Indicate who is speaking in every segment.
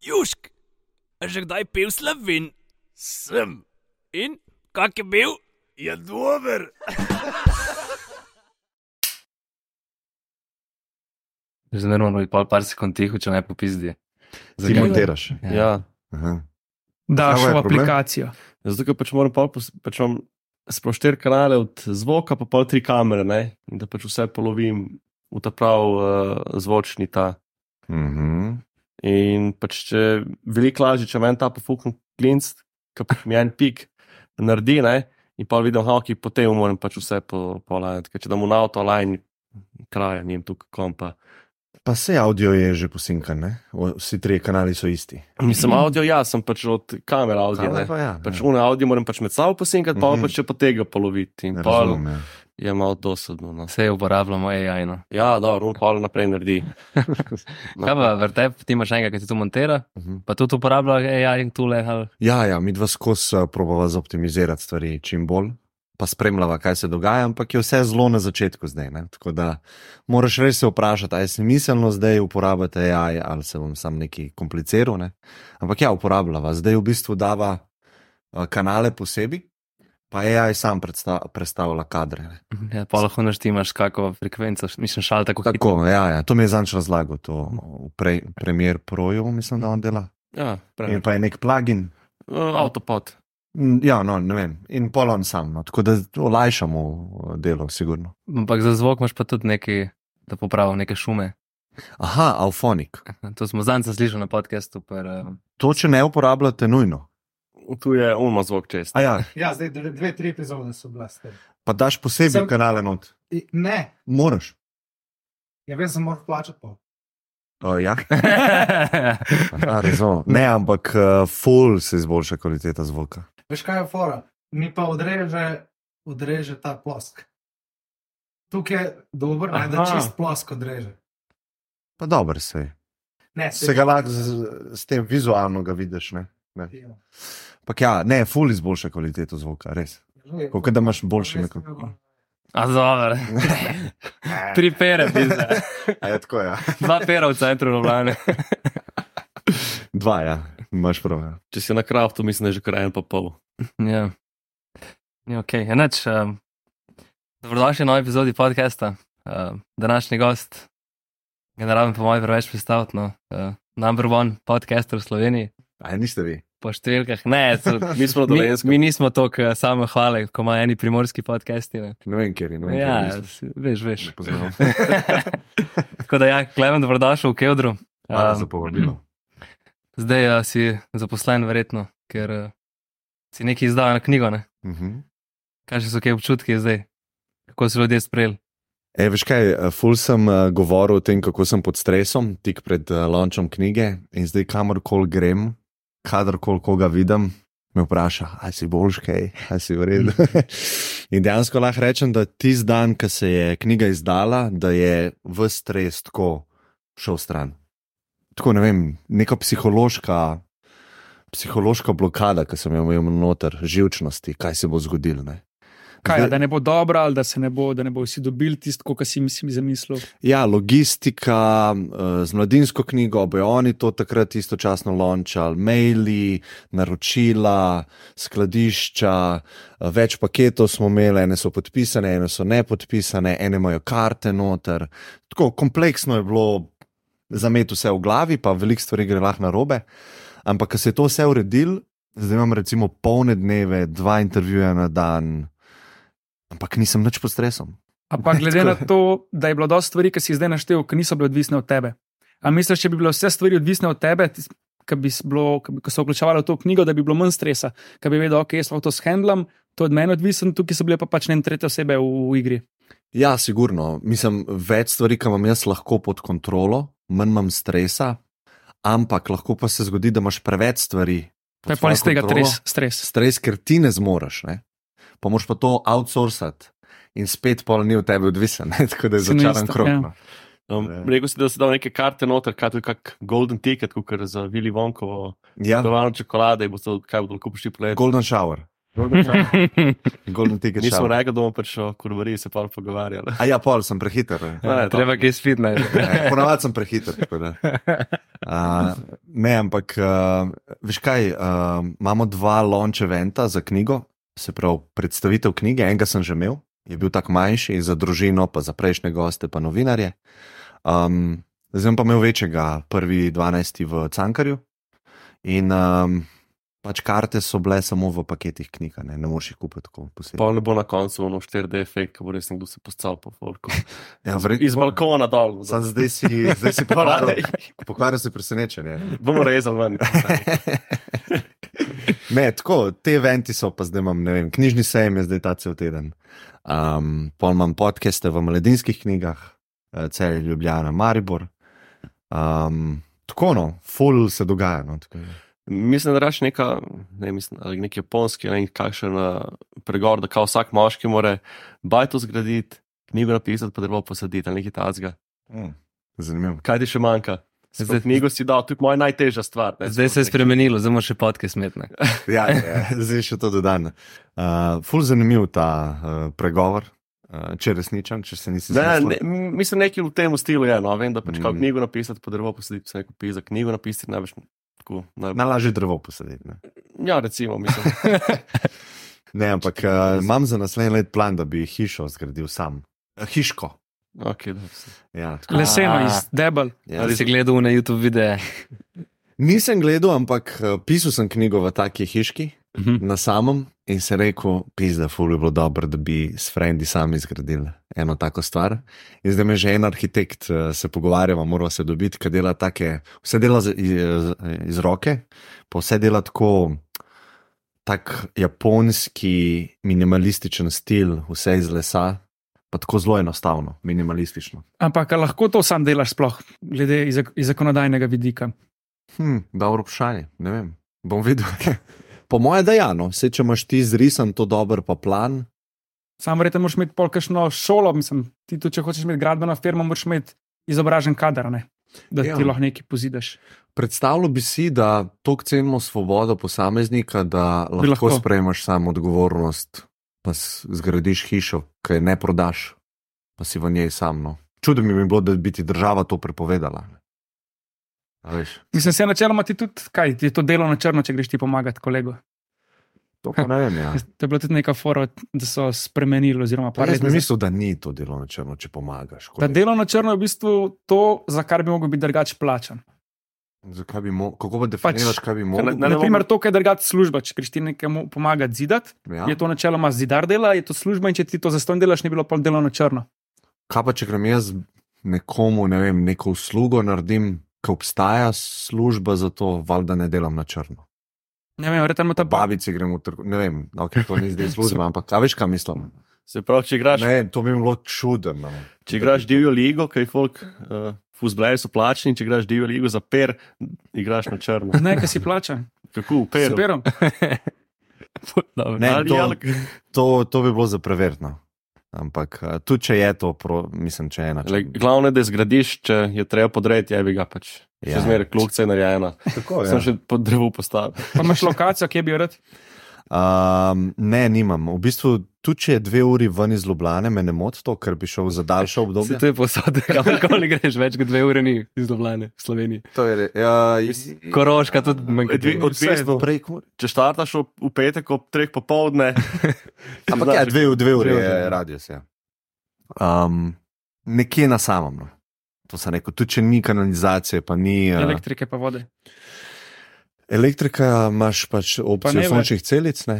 Speaker 1: Južk, a že kdaj pil slovin?
Speaker 2: Sem,
Speaker 1: In kak je bil?
Speaker 2: je dober.
Speaker 3: Že ne moramo biti pol par sekund tiho, če ne popizdi.
Speaker 4: Ti montiraš.
Speaker 3: Ja.
Speaker 4: Aha.
Speaker 5: Daš v aplikacijo.
Speaker 3: Zato, ker pač moram pol, pač imam sploh štiri kanale od zvoka, pa pol tri kamere, ne? In da pač vse polovim v ta prav uh, zvočni ta.
Speaker 4: Mhm.
Speaker 3: In pač če veliko lažje, če meni ta pofukn klinc, ki pač mi en pik naredi, ne? In pa vidim, da okay, potem moram pač vse po, po online, ker če dam v avto online, kraja, nijem tukaj kompa.
Speaker 4: Pa se audio je že posinkan, ne? Vsi trije kanali so isti.
Speaker 3: Mislim, audio, ja, sem pač od kamere audio.
Speaker 4: Kamera pa ja,
Speaker 3: Pač
Speaker 4: ja.
Speaker 3: une audio moram pač med sabo posinkati, pa
Speaker 4: Mhm.
Speaker 3: pač če pa tega poloviti.
Speaker 4: Razumem, ja.
Speaker 3: Je malo dosadno. No.
Speaker 6: Vse uporabljamo AI. No.
Speaker 3: Ja, dobro, on pol naprej naredi. No.
Speaker 6: Kaj pa vrtep, ti imaš enega, ki ti to montira,
Speaker 4: Mhm.
Speaker 6: pa tudi uporablja AI in tule. Ali...
Speaker 4: Ja, ja, mi dva skozi uh, probava zoptimizirati stvari čim bolj, pa spremljava, kaj se dogaja, ampak je vse zelo na začetku zdaj. Ne? Tako da moraš res se vprašati, ali je smiselno zdaj uporabljati AI ali se bom sam neki kompliciral. Ne? Ampak ja, uporabljava. Zdaj v bistvu dava uh, kanale posebej, pa AI sam predsta predstavlja kadre. Ne?
Speaker 6: Ja, pa lahko naštimaš kako frekvenco, mislim, šal tako.
Speaker 4: Tako, ja, ja, to mi je zanč razlagal, to v pre, Premier Proju, mislim, da on dela.
Speaker 3: Ja,
Speaker 4: In
Speaker 3: prej.
Speaker 4: pa je nek plugin,
Speaker 3: Uh, Avtopod.
Speaker 4: Mm, Ja, no, ne vem. In polon sam, no. tako da olajšamo uh, delo, sigurno.
Speaker 6: Ampak za zvok imaš pa tudi neki, da popravi neke šume.
Speaker 4: Aha, Alfonik.
Speaker 6: To smo zanca slišali na podkastu. Per, uh,
Speaker 4: To, če ne uporabljate, nujno.
Speaker 3: Tu je umo zvok čest.
Speaker 4: A ja,
Speaker 5: Ja, zdaj dve, dve tri epizode so bile
Speaker 4: pa daš posebej
Speaker 5: Sem-
Speaker 4: kanale not.
Speaker 5: Ne,
Speaker 4: Moraš.
Speaker 5: ja vem, sem moral plačati pol.
Speaker 4: O, ja. A, razumem. ne, ampak uh, full se izboljša kvaliteta zvoka.
Speaker 5: Veš kaj je fora? Mi pa odreže, odreže ta plosk. Tukaj je dober, ne, da čist plosk odreže.
Speaker 4: Pa dobro se je.
Speaker 5: Ne,
Speaker 4: Se ga lahko z, s tem vizualno ga vidiš. Ne? Ampak ja, ne, full izboljša kvaliteto zvoka, res. Kot da imaš boljši mikrofon.
Speaker 6: A dobro, tri pere, pizda.
Speaker 4: A je tako, ja.
Speaker 6: dva pera v centru Ljubljane.
Speaker 4: Dva, ja, imaš prav. Ja.
Speaker 3: Če si na kraftu, mislim, da je že kar en pa pol.
Speaker 6: Ja, ja ok. Enač, um, dobrodošli v novi epizodi podcasta. Uh, današnji gost, generalno po mojem preveč predstaviti, no, uh, number one podcaster v Sloveniji.
Speaker 4: A niste vi?
Speaker 6: Po številkah, ne, so,
Speaker 3: Mi smo na
Speaker 6: mi, mi nismo tako samo hvale, kot imajo eni primorski podcasti. Ne.
Speaker 4: Ne vem, kjer je.
Speaker 6: Ja,
Speaker 4: kjer nisem.
Speaker 6: veš, veš. Tako da, ja, Klemen, dobrodošel v Keldru.
Speaker 4: Hvala
Speaker 6: Um,
Speaker 4: za povabilo.
Speaker 6: Zdaj uh, si zaposlen, verjetno, ker uh, si nekaj izdal na knjigo. Ne?
Speaker 4: Mhm.
Speaker 6: Kaj so kaj občutki zdaj? Kako so ljudje sprejeli?
Speaker 4: E, veš kaj, eh, ful sem uh, govoril o tem, kako sem pod stresom, tik pred uh, launchom knjige in zdaj kamorkoli grem, kadarkoli koga vidim, me vpraša, ali si boljš kaj, ali si v redu. in dejansko lahko rečem, da tisti dan, ko se je knjiga izdala, da je v stres tako šel stran. Tako ne vem, neka psihološka. Psihološka blokada, ki sem jo imel noter, živčnosti, kaj se bo zgodilo. Ne?
Speaker 5: Kaj, da ne bo dobro, ali da, se ne bo, da ne bo vsi dobili tisto, kar si mi zamislil.
Speaker 4: Ja, logistika, eh, z mladinsko knjigo, bojo oni to takrat istočasno lončali, maili, naročila, skladišča, eh, več paketov smo imeli, ene so podpisane, ene so nepodpisane, ene imajo karte noter. Tako kompleksno je bilo zameti vse v glavi, pa veliko stvari gre lahko na robe. Ampak, ko se je to vse uredil, zdaj imam recimo polne dneve, dva intervjuja na dan, ampak nisem nič pod stresom.
Speaker 5: Ampak glede na to, da je bilo dosti stvari, ki si zdaj naštel, ki niso bile odvisne od tebe. A misliš, če bi bile vse stvari odvisne od tebe, ki bi bilo, ko so vključevali v to knjigo, da bi bilo manj stresa, ki bi vedel, ok, jaz lahko to shendlam, to je od mene odvisno, tukaj so bile pa pač ne tretje osebe v, v igri.
Speaker 4: Ja, sigurno. Mislim, več stvari, ki imam jaz lahko pod kontrolo, manj imam stresa, ampak lahko pa se zgodi, da imaš preveč stvari.
Speaker 5: Pa je pa iz tega stres. stres.
Speaker 4: Stres, ker ti ne zmoriš, ne? Pa moraš pa to outsourcati in spet pol ni od tebe odvisen, ne? tako da je začaran krok.
Speaker 5: ja.
Speaker 4: no.
Speaker 3: Um,
Speaker 4: Ja.
Speaker 3: rekel si, da si dal neke karte noter, kaj je kak golden ticket, kot za Vili Vonkovo,
Speaker 4: Ja,
Speaker 3: Dovano čokolade, in bo to, kaj bodo lahko prišli polet.
Speaker 4: Golden Shower. Golden ticket.
Speaker 3: Nismo
Speaker 4: shower.
Speaker 3: rekli, da bomo pač o kurvariji se pa pogovarjali.
Speaker 4: A ja, pol sem prehiter. ne.
Speaker 3: Ne,
Speaker 6: Treba kaj spiti najti.
Speaker 4: Ne, Ponavadi sem prehiter. Uh, ne, ampak uh, veš kaj, uh, imamo dva launch eventa za knjigo, se pravi predstavitev knjige. Enega sem že imel, je bil tak manjši za družino, pa za prejšnje goste, pa novinarje. Um, zdaj pa imel večjega, prvi 12. v Cankarju. In um, pač karte so bile samo v paketih knjig, ne, ne moreš jih kupiti tako posebej.
Speaker 3: Pa ne bo na koncu ono 4D efekt, ko bo res nekdo se postal po folku.
Speaker 4: Ja, vred,
Speaker 3: Iz balkona dol.
Speaker 4: Sam zdaj si, zdaj si pokvaril, pokvaril si presenečenje.
Speaker 3: Bomo rezali ven.
Speaker 4: Ne, tako, te eventi so pa zdaj imam, ne vem, knjižni sejem je zdaj ta cel teden. Um, pol imam podcaste v mladinskih knjigah, eh, cel Ljubljana, Maribor. Um, tako no, full se dogaja. No, tako je.
Speaker 3: Mislim, da raš neka, ne mislim, ali nek japonski, vem, kakšen uh, pregovor, da kao vsak moški more bajto zgraditi, knjigo napisati, pa drevo posaditi ali nekaj tazga.
Speaker 4: Mm, zanimivo.
Speaker 3: Kaj ti še manjka? Zdaj, knjigo si dal, to je moja najtežja stvar. Ne,
Speaker 6: Zdaj se je spremenilo, zdaj moramo še podke smetne.
Speaker 4: Ja, ja, zdaj še to dodam. Uh, full zanimiv ta uh, pregovor, uh, če resničen, če se nisi
Speaker 3: Ne,
Speaker 4: zmislil.
Speaker 3: ne, m, mislim, nekaj v tem stilu je. No, vem, da pač mm.
Speaker 4: Mm.
Speaker 3: knjigo napisati, pa drevo posaditi, se neko pisa, knjigo napisati, največ tako. Naj...
Speaker 4: Najlažje drevo posaditi. Ne?
Speaker 3: Ja, recimo, mislim.
Speaker 4: Ne, ampak uh, imam za naslednji let plan, da bi hišo zgradil sam. Uh, hiško.
Speaker 3: Okay.
Speaker 4: Ja, tako.
Speaker 5: Leseno
Speaker 6: A.
Speaker 5: iz debel.
Speaker 4: ja.
Speaker 6: Ali si gledal na YouTube videe?
Speaker 4: Nisem gledal, ampak uh, pisal sem knjigo v taki hiški,
Speaker 6: Mhm.
Speaker 4: na samem, in se rekel, pizda, ful bi bilo dobro, da bi s frendi sami zgradili eno tako stvar. In zdaj me že en arhitekt, uh, se pogovarjava, mora se dobiti, ki dela take, vse dela z, iz, iz roke, pa vse dela tako. Tak japonski minimalističen stil, vse iz lesa, pa tako zelo enostavno, minimalistično.
Speaker 5: Ampak lahko to sam delaš, sploh glede iz, iz zakonodajnega vidika.
Speaker 4: Hm, dobro vprašanje, ne vem. Bom videl. po mojem, da ja, no, vse če imaš ti zrisan to dober pa plan.
Speaker 5: Sam verjetno moraš imeti polkšno šolo, mislim, ti tudi, če hočeš imeti gradbeno firmo, moraš imeti izobražen kader, ne? da
Speaker 4: Ja.
Speaker 5: ti lahko nekaj pozideš.
Speaker 4: Predstavljal bi si, da toliko cenimo svobodo posameznika, da lahko,
Speaker 5: lahko.
Speaker 4: sprejmeš samo odgovornost, pa zgradiš hišo, ki je ne prodaš, pa si v njej sam. No. Čudno mi bi bilo, da bi ti država to prepovedala.
Speaker 5: Mislim, se načeloma ti tudi, kaj ti je to delo na črno, če greš ti pomagati kolegu.
Speaker 4: to pa ne vem. Ja.
Speaker 5: To je bila tudi neka fora, da so spremenili.
Speaker 4: Jaz
Speaker 5: nazaj.
Speaker 4: mislil, da ni to delo na črno, če pomagaš.
Speaker 5: Da
Speaker 4: kolegu.
Speaker 5: delo na črno je v bistvu to, za kar bi mogel biti drugače plačan.
Speaker 4: Zakaj bi mo- Kako pa definiraš,
Speaker 5: Pač,
Speaker 4: kaj bi mogel?
Speaker 3: ne-
Speaker 5: Naprimer, to, kar drugače služba. Če greš ti nekemu pomagati zidati,
Speaker 4: Ja?
Speaker 5: je to načeloma zidar dela, je to služba in če ti to zastonj delaš, ni bilo pol delo na črno.
Speaker 4: Kaj pa če grem jaz nekomu, ne vem, neko uslugo naredim, ki obstaja služba za to, valjda ne delam na črno.
Speaker 5: Ne vem, ima ta babi.
Speaker 4: Babici gremo v trgovino, ne vem, okay, to ni zdaj služba, ampak kaj veš, kaj mislim?
Speaker 3: Se pravi, če igraš,
Speaker 4: Ne, to bi bilo čudno. no.
Speaker 3: če igraš divjo ligo, kaj folk, uh, fuzbleji so plačni, če igraš divjo ligo za per, igraš na črno.
Speaker 5: Ne, kaj si plača.
Speaker 3: Kako, per?
Speaker 6: Dobro.
Speaker 4: Ne,
Speaker 3: Ali-
Speaker 4: to, to, to bi bilo za preverjeno. Ampak tudi če je to, pro, mislim, če je ena.
Speaker 3: Glavno je, da zgradiš, če je treba podreti, je bi ga pač. Ja.
Speaker 4: Ja.
Speaker 3: Še zmeraj klukca je narejena.
Speaker 4: Tako,
Speaker 3: Sem še pod drevo postavil.
Speaker 5: Pa imaš lokacijo, kje bi rad.
Speaker 4: Um, ne, nimam. V bistvu, tudi če je dve uri ven iz Ljubljane, me ne moti to, ker bi šel za daljše
Speaker 6: Se
Speaker 4: obdobje.
Speaker 6: to je posod, kamorkoli greš, več kot dve ure ni izlovljene v Sloveniji.
Speaker 4: To je re- ja, iz-
Speaker 6: Koroška tudi manj kot
Speaker 3: Dve-
Speaker 6: dve.
Speaker 3: Odvisno,
Speaker 4: prek-
Speaker 3: če štartaš ob- v petek ob treh popovdne.
Speaker 4: Ampak ja, dve, dve uri je
Speaker 6: uri.
Speaker 4: radius. Ja. Um, nekje na samem. No. To sem rekel, tudi če ni kanalizacije, pa ni. Uh,
Speaker 5: Elektrike pa vode.
Speaker 4: Elektrika imaš pač
Speaker 5: Pa
Speaker 4: opcijo
Speaker 5: več.
Speaker 4: sončnih celic, ne.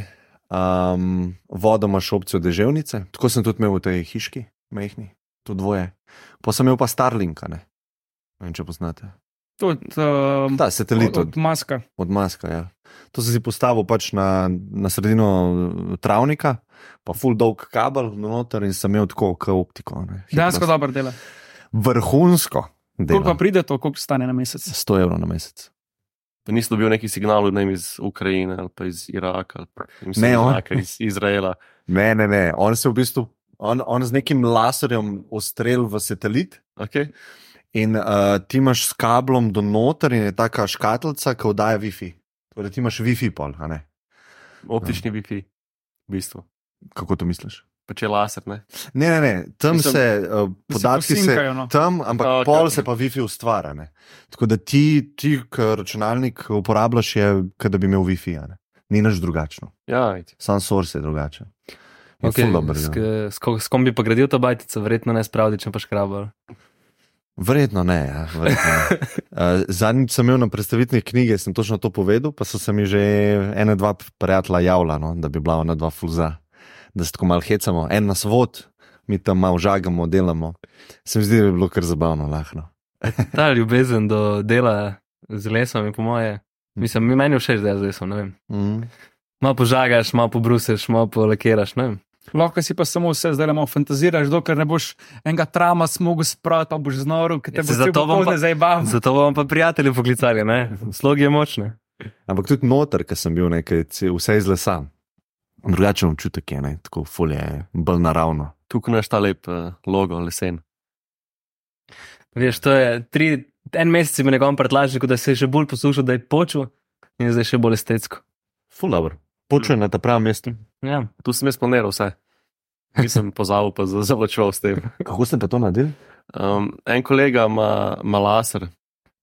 Speaker 4: um, vodo imaš opcijo deževnice. Tako sem tudi imel v tej hiški, mehni, to dvoje. Pa sem imel pa Starlinka, ne. Ne vem, če poznate.
Speaker 5: Tudi um,
Speaker 4: Ta satelit
Speaker 5: od,
Speaker 4: od,
Speaker 5: maska.
Speaker 4: od Maska. Ja. To sem si postavil pač na, na sredino eh, travnika, pa full dolg kabel noter in sem imel tako, kot optiko. ne.
Speaker 5: Dejansko dobro dela.
Speaker 4: Vrhunsko.
Speaker 5: Koliko pa
Speaker 4: Dela.
Speaker 5: pride to, koliko stane na mesec?
Speaker 4: 100 evrov na mesec.
Speaker 3: Pa nisi dobil neki signal ne iz Ukrajine ali pa iz Iraka ali pa
Speaker 4: Ne,
Speaker 3: iz,
Speaker 4: on-
Speaker 3: Iraka, iz Izraela.
Speaker 4: Ne, ne, ne. On se v bistvu, on, on z nekim laserjem ustrel v satelit.
Speaker 3: Okay?
Speaker 4: In uh, ti imaš s kablom do noter, in je taka škatlica, ki oddaja Wi-Fi. Torej, ti imaš Wi-Fi pol, a ne?
Speaker 3: Optični Wi-Fi. v bistvu.
Speaker 4: Kako to misliš?
Speaker 3: Pa če je laser, ne.
Speaker 4: Ne, ne, ne. tam
Speaker 3: Mislim,
Speaker 4: se uh,
Speaker 5: Da
Speaker 4: podatki se.
Speaker 5: posinkajo, no.
Speaker 4: Tam, ampak okay. pol se pa Wi-Fi ustvarja. Ne? Tako da ti, ti računalnik uporabljaš, je, da bi imel Wi-Fi. a ne. Ni nič drugačno.
Speaker 3: Ja, iti.
Speaker 4: Sam source je drugačen. Je
Speaker 6: Okay,
Speaker 4: dober,
Speaker 6: s,
Speaker 4: ja.
Speaker 6: s, s kom bi pa gradil to bajtico, verjetno ne spravdi, če pa škrabal.
Speaker 4: Verjetno ne. Ja, verjetno. Uh, Zadnjič sem imel na predstavitvi knjige, sem točno to povedal, pa so se mi že ena, dva prijatelja javila, no, da bi bila ona dva fulza, da se tako malo hecamo, en nas vod, mi tam malo žagamo, delamo. Se mi zdi, da bi bilo kar zabavno, lahko.
Speaker 6: Ta ljubezen do dela z lesom je po moje. Mislim, mi meni je všeč delo z lesom.
Speaker 4: Mm.
Speaker 6: Malo požagaš, malo pobruseš, malo polakiraš.
Speaker 5: Lahko si pa samo vse zdaj le malo fantaziraš, dokler ne boš enega trama smogel spraviti, pa boš znoro, ker te
Speaker 6: Ja,
Speaker 5: bo
Speaker 6: se
Speaker 5: zato
Speaker 6: zato bom pa-. Zato prijatelji poklicali, ne? Slogi je močne.
Speaker 4: Ampak tudi noter, ker sem bil nekaj, vse iz lesa. Drugačen občutek je, ne? tako folje je bolj naravno.
Speaker 3: Tukaj naš ta lep uh, logo, lesen.
Speaker 6: Veš, to je tri, en mesec je bil njegovem prtlažniku, da se je še bolj poslušal, da je počul in je zdaj še bolj estetsko.
Speaker 4: Ful dobro. Počujem na ta pravem mestu.
Speaker 6: Ja.
Speaker 3: Tu sem jaz planiral vse. Nisem pozabil, pa za- zavlačeval s tem.
Speaker 4: Kako ste pa to naredili?
Speaker 3: Um, en kolega ima laser,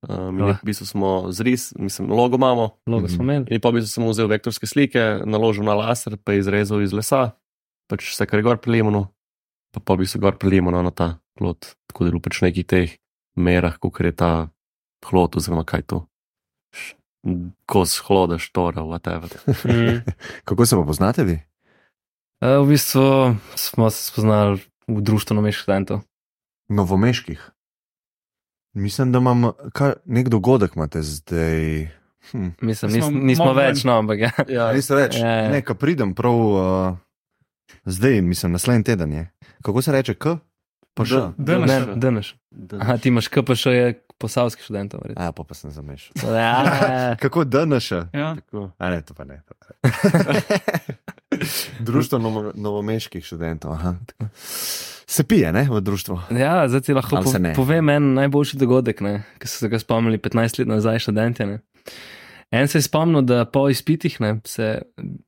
Speaker 3: um, in
Speaker 6: Ja.
Speaker 3: v bistvu smo zris, mislim, logo imamo.
Speaker 6: Logo smo imeli.
Speaker 3: In pa bi sem vzel vektorske slike, naložil na laser, pa izrezal iz lesa, pač vse, kar je gor prilimano, pa pa bi se gor prilimano na ta plot, tako da je bil pač v nekih teh merah, kot je ta hlod, oziroma kaj to. Š- Kos hlode, štora, whatever.
Speaker 6: Mm.
Speaker 4: Kako se pa poznate vi?
Speaker 6: E, v bistvu smo se spoznali v društvu novih študentov.
Speaker 4: Novomeških. Mislim, da imam kar nek dogodek imate zdaj. Hm.
Speaker 6: Mislim, nis, nismo več, no, ampak ja.
Speaker 3: Ja,
Speaker 4: Niste več?
Speaker 6: Ja, ja.
Speaker 4: Ne, ko pridem prav uh, zdaj, mislim, naslednji teden je. Kako se reče, k?
Speaker 5: Danes.
Speaker 6: Aha, ti imaš KPŠ, je posavskih študentov. verjetno.
Speaker 4: A, pa, pa sem zamešal.
Speaker 6: Ja,
Speaker 4: Kako danes še?
Speaker 5: Ja.
Speaker 4: A ne, to pa ne. To pa ne. Društvo novo, novomeških študentov. aha. Se pije, ne, v društvu.
Speaker 6: ja zdaj ti lahko po, povem en najboljši dogodek, ki so se ga spomnili 15 let nazaj, študentje. Ne. En se je spomnil, da po izpitih ne, se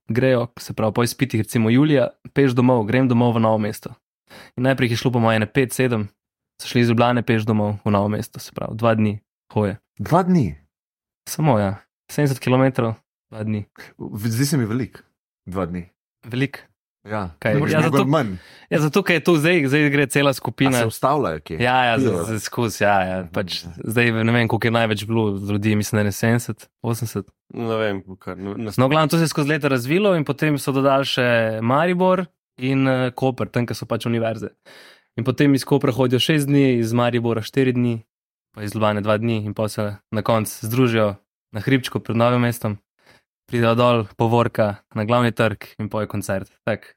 Speaker 6: grejo, se pravi po izpitih, recimo julija, peš domov, grem domov v novo mesto. In najprej je šlo po moje 5-7, so šli iz Ljubljane peš domov v novo mesto, se pravi dva dni hoje.
Speaker 4: Dva dni.
Speaker 6: Samo ja, 70 km, dva dni.
Speaker 4: Zdi se mi velik. Dva dni.
Speaker 6: Velik.
Speaker 4: Ja,
Speaker 6: Kaj, ja, zato-
Speaker 4: manj.
Speaker 6: Ja, zato, ker je to zdaj, zdaj gre cela
Speaker 4: A
Speaker 6: skupina.
Speaker 4: se ustavljajo kje?
Speaker 6: Ja, ja,
Speaker 4: Pijejo.
Speaker 6: z- z- skozi, ja, ja. Pač, zdaj ne vem, koliko je največ bilo ljudi, mislim, da je 70, 80.
Speaker 3: Ne vem, kar, ne, ne,
Speaker 6: No, glavno, to se je skozi leta razvilo in potem so dodali še Maribor in uh, Koper, tam, kjer so pač univerze. In potem iz Kopra hodijo 6 dni, iz Maribora 4 dni, pa iz Ljubljana 2 dni in pa se na koncu združijo na hribčku pred novim mestom, pridejo dol, povorka na glavni trg in poje koncert. Tak,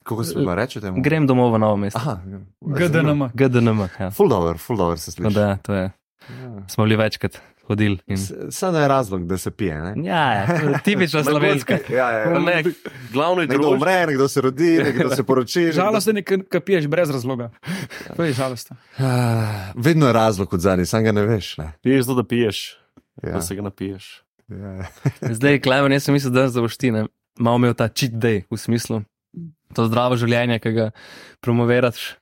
Speaker 4: Kako se pa reče temu?
Speaker 6: grem domov v novo mesto.
Speaker 4: Aha,
Speaker 5: GDNM.
Speaker 6: GDNM, ja.
Speaker 4: Full dobro, full dobro se sliši.
Speaker 6: da, to je,
Speaker 4: Ja.
Speaker 6: smo bili večkrat hodili. In...
Speaker 4: Samo je razlog, da se pije. Ne?
Speaker 6: Ja, ja, tipično slovensko.
Speaker 4: Ja, ja, ja.
Speaker 3: ne, glavno je
Speaker 4: Nekdo
Speaker 3: družba.
Speaker 4: umre, nekdo se rodi, nekdo se poroči.
Speaker 5: Žalostno je, ker piješ brez razloga. To je žalostno.
Speaker 4: Ah, Vedno je razlog od zadnji, sam ga ne veš. Ne?
Speaker 3: Piješ zato, da piješ,
Speaker 4: Ja.
Speaker 3: da se ga napiješ.
Speaker 4: Ja.
Speaker 6: Zdaj, Klemen, jaz sem mislil, da za voštine malo imel ta cheat day v smislu. To zdravo življenje, ki ga promoviraš.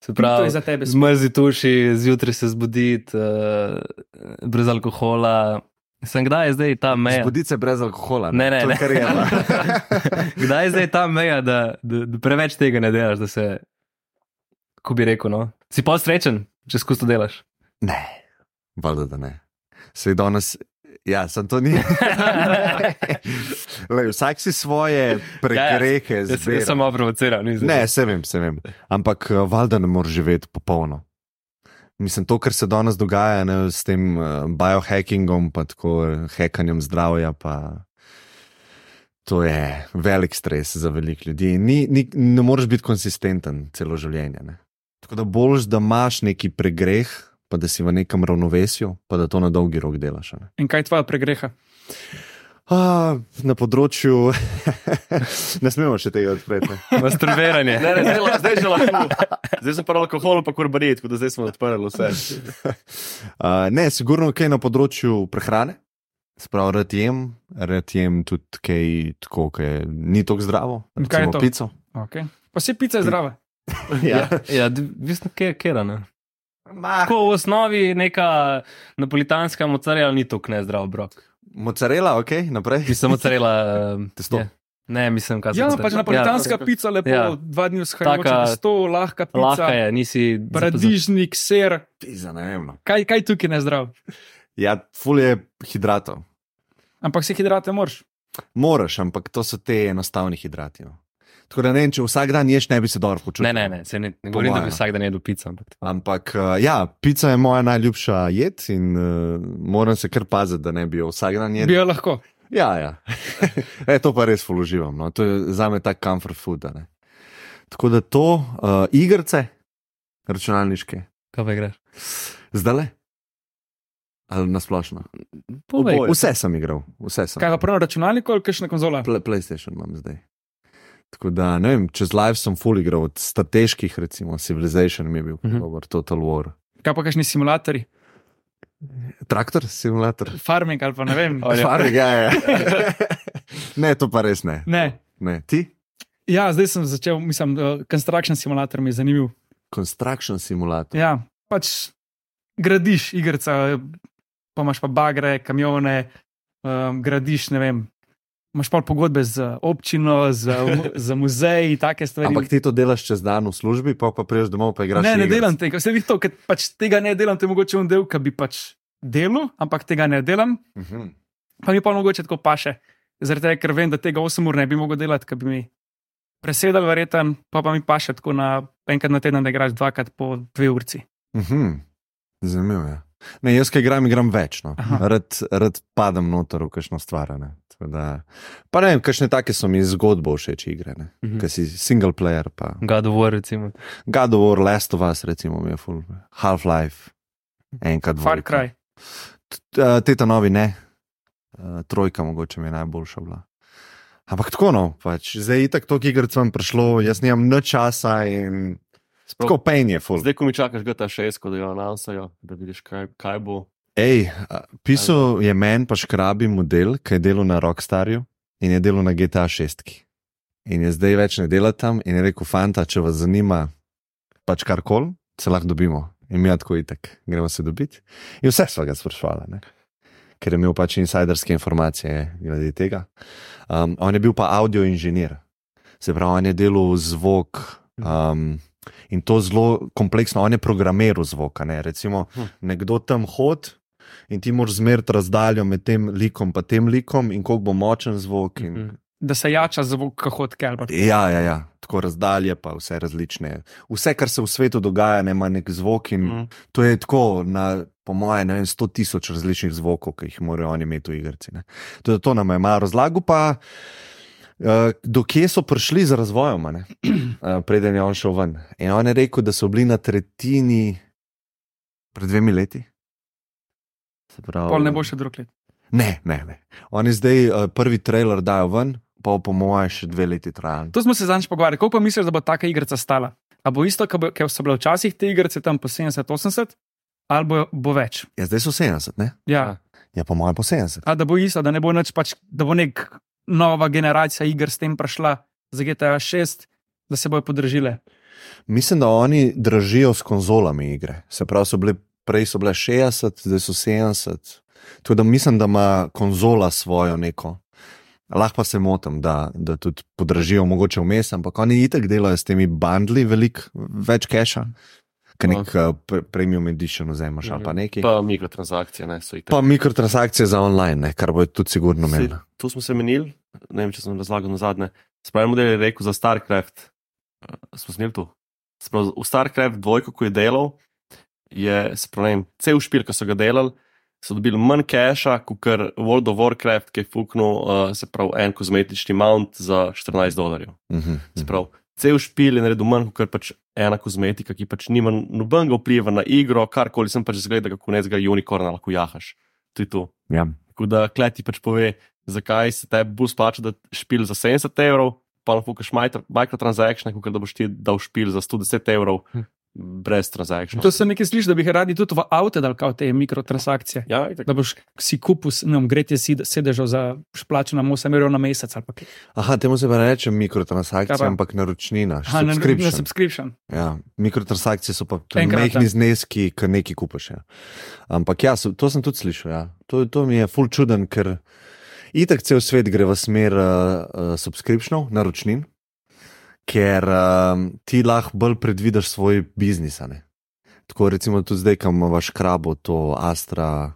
Speaker 6: Se pravi,
Speaker 5: za tebe.
Speaker 6: zmrzi tuši, zjutraj se zbuditi, uh, brez alkohola. Sem kdaj je zdaj ta meja?
Speaker 4: Zbudice brez alkohola.
Speaker 6: Ne, ne, ne.
Speaker 4: no.
Speaker 6: Kdaj je zdaj ta meja, da, da, da preveč tega ne delaš, da se, ko bi rekel, no, si pa srečen, če skozi to delaš.
Speaker 4: Ne, valjda da ne. Sej danes, ja, sem to ni. Lej, vsak si svoje pregrehe
Speaker 6: Jaz, jaz
Speaker 4: zbira.
Speaker 6: sem malo provociral, nisem.
Speaker 4: Ne, se vem, se vem. Ampak eh, valjda ne moreš živeti popolno. Mislim, to, kar se danes dogaja ne, s tem uh, biohackingom, pa tako eh, hekanjem zdravja, pa to je velik stres za veliko ljudi. Ni, ni, ne moreš biti konsistenten celo življenje. Ne. Tako da boljš, da imaš neki pregreh, pa da si v nekem ravnovesju, pa da to na dolgi rok delaš. a Ne.
Speaker 5: In kaj je tvoja pregreha?
Speaker 4: A, na področju, ne smemo še tega odpreti.
Speaker 6: Masturbiranje.
Speaker 3: Ne, ne, zdaj, zdaj že lahko. Zdaj sem pa alkohol, pa kurbarit, tako da zdaj smo odprli vse.
Speaker 4: Uh, ne, sigurno kaj na področju prehrane, Sprav, rad jem, rad jem tudi kaj tako, ki ni tako zdravo.
Speaker 5: In kaj je
Speaker 4: recimo
Speaker 5: to?
Speaker 4: Pico.
Speaker 5: Okay. Pa si pica je zdrava.
Speaker 4: Ja.
Speaker 6: Ja, visno, kje je ne.
Speaker 4: Ma,
Speaker 6: Tako v osnovi neka napolitanska mocarela ni tako nezdrav brok.
Speaker 4: mozzarella, ok, naprej.
Speaker 6: Mislim, mocarela.
Speaker 4: Testo.
Speaker 6: Je. Ne, mislim, kaj se
Speaker 5: Ja,
Speaker 6: hoče
Speaker 5: pač
Speaker 6: reči.
Speaker 5: napolitanska
Speaker 3: Ja.
Speaker 5: pica, lepo,
Speaker 6: Ja.
Speaker 5: dva dni vzhajajoča
Speaker 6: Taka-
Speaker 5: na sto, lahka pica,
Speaker 6: Lahka je, nisi.
Speaker 5: paradižnik, ser.
Speaker 4: Pizza, ne vem. no.
Speaker 5: Kaj, kaj tukaj ne zdrav?
Speaker 4: Ja, ful je hidratov.
Speaker 5: Ampak se hidrate moraš.
Speaker 4: Moraš, ampak to so te enostavni hidrati. No. Tako da ne vem, če vsak dan ješ, ne bi se dobro počutil.
Speaker 6: Ne, ne, ne, se ne, ne govorim, da bi vsak dan jedel pico. Ampak.
Speaker 4: Ampak uh, ja, pica je moja najljubša jed in uh, moram se kar paziti, da ne bi jo vsak dan jedel.
Speaker 5: Bi jo lahko.
Speaker 4: Ja, ja. e, to pa res položivam. No. To je za me tak comfort food. a Ne. Tako da to, uh, igrice, računalniške,
Speaker 6: Kaj pa greš?
Speaker 4: zdaj le. Ali nasplošno. Vse sem igral, vse sem.
Speaker 5: Kaj pa prav na računalniku ali kakšna konzola?
Speaker 4: Play, PlayStation imam zdaj. Tako da, ne vem, čez live sem full igral, od strateških, recimo Civilization mi je bil, uh
Speaker 6: Mhm.
Speaker 4: -huh. dober, Total War.
Speaker 5: Kaj pa kakšni simulatorji?
Speaker 4: Traktor, simulator.
Speaker 5: Farming ali pa ne vem.
Speaker 4: Farming, ja, ja. ne, to pa res ne.
Speaker 5: Ne.
Speaker 4: ne. Ti?
Speaker 5: Ja, zdaj sem začel, mislim, uh, construction simulator mi je zanimiv.
Speaker 4: Construction simulator.
Speaker 5: Ja, pač gradiš igrica, pa imaš pa bagre, kamione, um, gradiš, ne vem. Imaš pa pogodbe z občino, z, mu- z muzeji, take stvari.
Speaker 4: Ampak ti to delaš čez dan v službi, pa pa priješ domov, pa igraš.
Speaker 5: ne, ne
Speaker 4: igrice.
Speaker 5: delam tega, vse vih to, ker pač tega ne delam, to je mogoče un del, ki bi pač delal, ampak tega ne delam,
Speaker 4: Mhm.
Speaker 5: pa mi pa mogoče tako paše. Zaradi tega, ker vem, da tega 8 ur ne bi mogel delati, ker bi mi presedal, verjeten, pa pa mi paše tako na enkrat na teden, da igraš dvakrat po dve urci.
Speaker 4: Mhm. Zanimivo je. Ne, jaz, ki igram, igram več. No.
Speaker 5: Aha.
Speaker 4: Rad, rad padem noter v kakšno stvar. Ne. Da, pa ne vem, kakšne take so mi zgodbo všeč igre. Mm
Speaker 6: Mhm.
Speaker 4: -hmm. Ker si single player, pa
Speaker 6: God of War, recimo.
Speaker 4: God of War, Last of Us, recimo, mi je full. Half-Life, enkrat
Speaker 5: Far
Speaker 4: dvojka.
Speaker 5: Cry.
Speaker 4: T- uh, Teta novi ne, uh, trojka mogoče mi je najboljša bila. Ampak tako no, pač, zdaj je tako, toliko iger sem prišlo, jaz nimam nič časa in tako pen je full.
Speaker 3: Zdaj, ko mi čakaš GTA 6, ko da jo anonsajo, da vidiš, kaj, kaj bo.
Speaker 4: Ej, pisal je meni pa škrabi model, ki je delal na Rockstarju in je delal na GTA 6. In je zdaj več ne dela tam in je rekel, fanta, če vas zanima pač karkoli, se lahko dobimo. In mi je tako itek, gremo se dobiti. In vse smo ga sprašvali, ker je imel pač insiderske informacije glede tega. Um, on je bil pa audio inženir, se pravi, on je delal zvok. Um, In to zelo kompleksno, on je programiral zvok. Ne? Recimo,
Speaker 3: Hm.
Speaker 4: nekdo tam hodi in ti moraš zmeriti razdaljo med tem likom in tem likom, in koliko bo močen zvok. In...
Speaker 6: Mhm.
Speaker 5: Da se jača zvok, kot kelber.
Speaker 4: Ja, ja, ja, tako razdalje, pa vse različne. Vse, kar se v svetu dogaja, ne, ima nek zvok. In
Speaker 3: Mm.
Speaker 4: to je tako, na, po mojem, ne vem, 100 tisoč različnih zvokov, ki jih morajo oni imeti v igrici. To, to nam je malo razlagal, pa uh, do kje so prišli z razvojem, uh, preden je on šel ven. In on je rekel, da so bili na tretjini pred dvemi leti. Se pravi,
Speaker 5: Pol ne bo še drug let.
Speaker 4: Ne, ne, ne. Oni zdaj uh, prvi trailer dajo ven, pa po mojem še dve leti traja.
Speaker 5: To smo se zadnjič pogovarjali. Koliko pa misliš, da bo taka igrica stala? A bo isto, kot so bile včasih te igrice tam po 70-80, ali bo, bo več?
Speaker 4: Ja, zdaj so 70, ne?
Speaker 5: Ja.
Speaker 4: Ja, po mojem po 70.
Speaker 5: A da bo isto, da ne bo nič, pač, da bo nek nova generacija iger s tem prišla za GTA 6, da se bojo podražile.
Speaker 4: Mislim, da oni držijo s konzolami igre. Se pravi, so bile, prej so bile 60, zdaj so 70. Tako da mislim, da ima konzola svojo neko. Lahko pa se motim, da, da tudi podražijo, mogoče vmes, ampak oni itek delajo s temi bundli, veliko več keša, kot nek uh, pre- premium edition vzemaš ali pa nekaj. Pa,
Speaker 3: mikrotransakcije, ne, so itak.
Speaker 4: pa mikrotransakcije za online, ne, kar bo tudi sigurno
Speaker 3: Saj,
Speaker 4: imelo.
Speaker 3: Tu smo se menili, ne vem, če sem razlagal na zadnje. Spravi model je rekel za StarCraft. Uh, smo snili tu. Sprav, v StarCraft dvojko, ko je delal, je sprav, cel špil, ki so ga delali, so dobili manj keša, kot kar World of Warcraft, ki je fuknil, uh, se pravi, en kozmetični mount za 14 dolarjev.
Speaker 4: Mhm,
Speaker 3: Se pravi, cel špil je naredil manj kot pač ena kozmetika, ki pač nima nobenega vpliva na igro, karkoli sem pač zgledal, kako ne zgledaj unikorna lahko jahaš. To je to.
Speaker 4: Ja.
Speaker 3: Tako da kleti pač pove, zakaj se tebi bo splača, da špil za 70 evrov, pa lahko fukaš mikrotransakcije, kot da boš ti dal špil za 110 evrov,
Speaker 6: Hm.
Speaker 3: Brez transakcij.
Speaker 5: To se nekaj sliši, da bi radi tudi v avte dal kao te mikrotransakcije.
Speaker 3: Ja, itak.
Speaker 5: Da boš si kupil, ne vem, gretje sedežev za plačeno 8 evrov na mesec ali pa kaj.
Speaker 4: Aha, temu se pa ne reče mikrotransakcija,
Speaker 5: pa?
Speaker 4: ampak naročnina.
Speaker 5: Aha, na, na
Speaker 4: subscription.
Speaker 5: subscription.
Speaker 4: Ja, mikrotransakcije so pa majhni zneski, ki nekaj kupaš. Ja. Ampak ja, so, to sem tudi slišal. Ja. To, to mi je ful čuden, ker itak cel svet gre v smer uh, uh, subscriptionov, naročnin, ker uh, ti lahko bolj predvidiš svoj biznis. Tako recimo tudi zdaj, ko imaš krabo, to Astra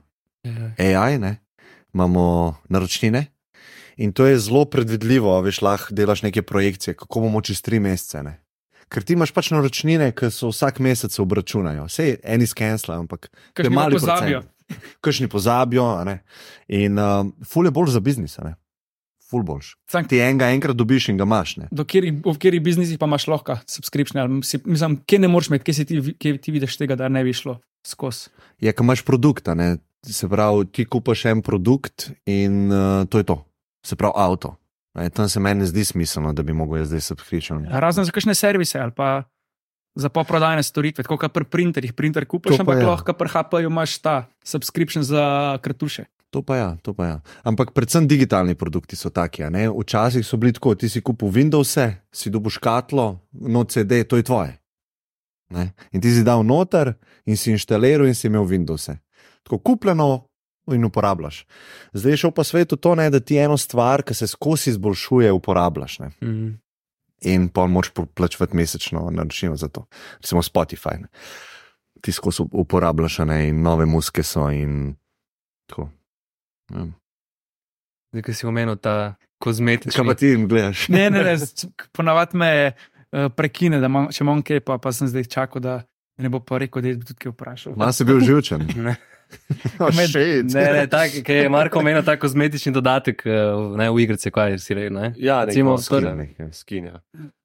Speaker 4: AI, ne? imamo naročnine. In to je zelo predvidljivo, veš, lahko delaš neke projekcije, kako bomo čez tri mesece. Ne? Ker ti imaš pač naročnine, ki so vsak mesec obračunajo. Vse eni skensla, ampak
Speaker 5: Kaj
Speaker 4: mali
Speaker 5: pozabijo.
Speaker 4: Kršni pozabijo. a ne. In um, ful je bolj za biznis, ne. Ful boljš.
Speaker 5: Sam,
Speaker 4: Ti enega enkrat dobiš in ga imaš. Ne?
Speaker 5: do kjeri, v kateri biznisih pa imaš lahko subscription? Si, mislim, kje ne moreš imeti, kje, ti, kje ti vidiš tega, da ne bi šlo skozi.
Speaker 4: Je, ko imaš produkt, a ne. se pravi, ti kupaš en produkt in uh, to je to. Se pravi, avto. Ne, tam se meni zdi smiselno, da bi mogel jaz zdaj subscription.
Speaker 5: Razen za kakšne servise ali pa za poprodajne storitve, kot pri printerjih. Printer
Speaker 4: pa
Speaker 5: ampak
Speaker 4: ja.
Speaker 5: lahko pri HP-ju imaš ta subscription za kratuše.
Speaker 4: To pa ja, to pa ja. Ampak predvsem digitalni produkti so taki. Včasih so bili tako, ti si kupil Windows, si dobil škatlo, no CD, to je tvoje. Ne? In ti si dal noter in si inštaliral in si imel Windows. Tako kupljeno in uporabljaš. Zdaj je šel pa svetu to, ne, da ti eno stvar, ki se skozi izboljšuje, uporabljaš. Ne?
Speaker 6: Mm.
Speaker 4: In pa moraš plačati mesečno naročnino za to. Recimo Spotify. Ne? Ti skozi uporabljaš, ne, in nove muske so in tako. Ja.
Speaker 6: Zdaj, ko si omenil ta kozmetični.
Speaker 4: Kaj pa ti jim gledaš?
Speaker 5: Ne, ne, ne, ponavadi me uh, prekine, da imam, če imam kaj, pa, pa sem zdaj čakal, da me ne bo pa rekel, da je tudi kaj vprašal.
Speaker 4: Mas je bil živčen.
Speaker 6: Ne,
Speaker 4: Oh,
Speaker 5: Med-
Speaker 6: ne, ne tak, ki je Marko omenil ta kozmetični dodatek eh, ne, v igrice, kaj si rekel. Ne?
Speaker 3: Ja,
Speaker 6: Recimo,
Speaker 3: skin, skin, ja.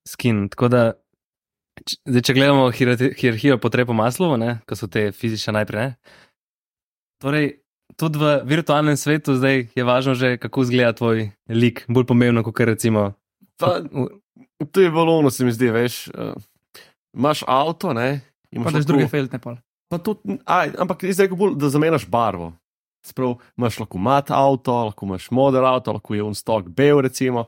Speaker 6: Skin. Tako da, č- zdaj, če gledamo hierarhi- hierarhijo potreb po Maslowu, ne, ko so te fizične najprej. Ne? Torej, tudi v virtualnem svetu zdaj je važno že, kako izgleda tvoj lik, bolj pomembno, kot recimo.
Speaker 3: Pa, to je valovno, se mi zdi, veš. Uh, imaš avto, ne?
Speaker 5: Pa
Speaker 3: imaš
Speaker 5: daš druge feltne pol.
Speaker 3: Pa tudi, aj, ampak zdaj je bolj, da zamenjaš barvo. Sprav, imaš lahko mat avto, lahko imaš model avto, lahko je unstok bel, recimo.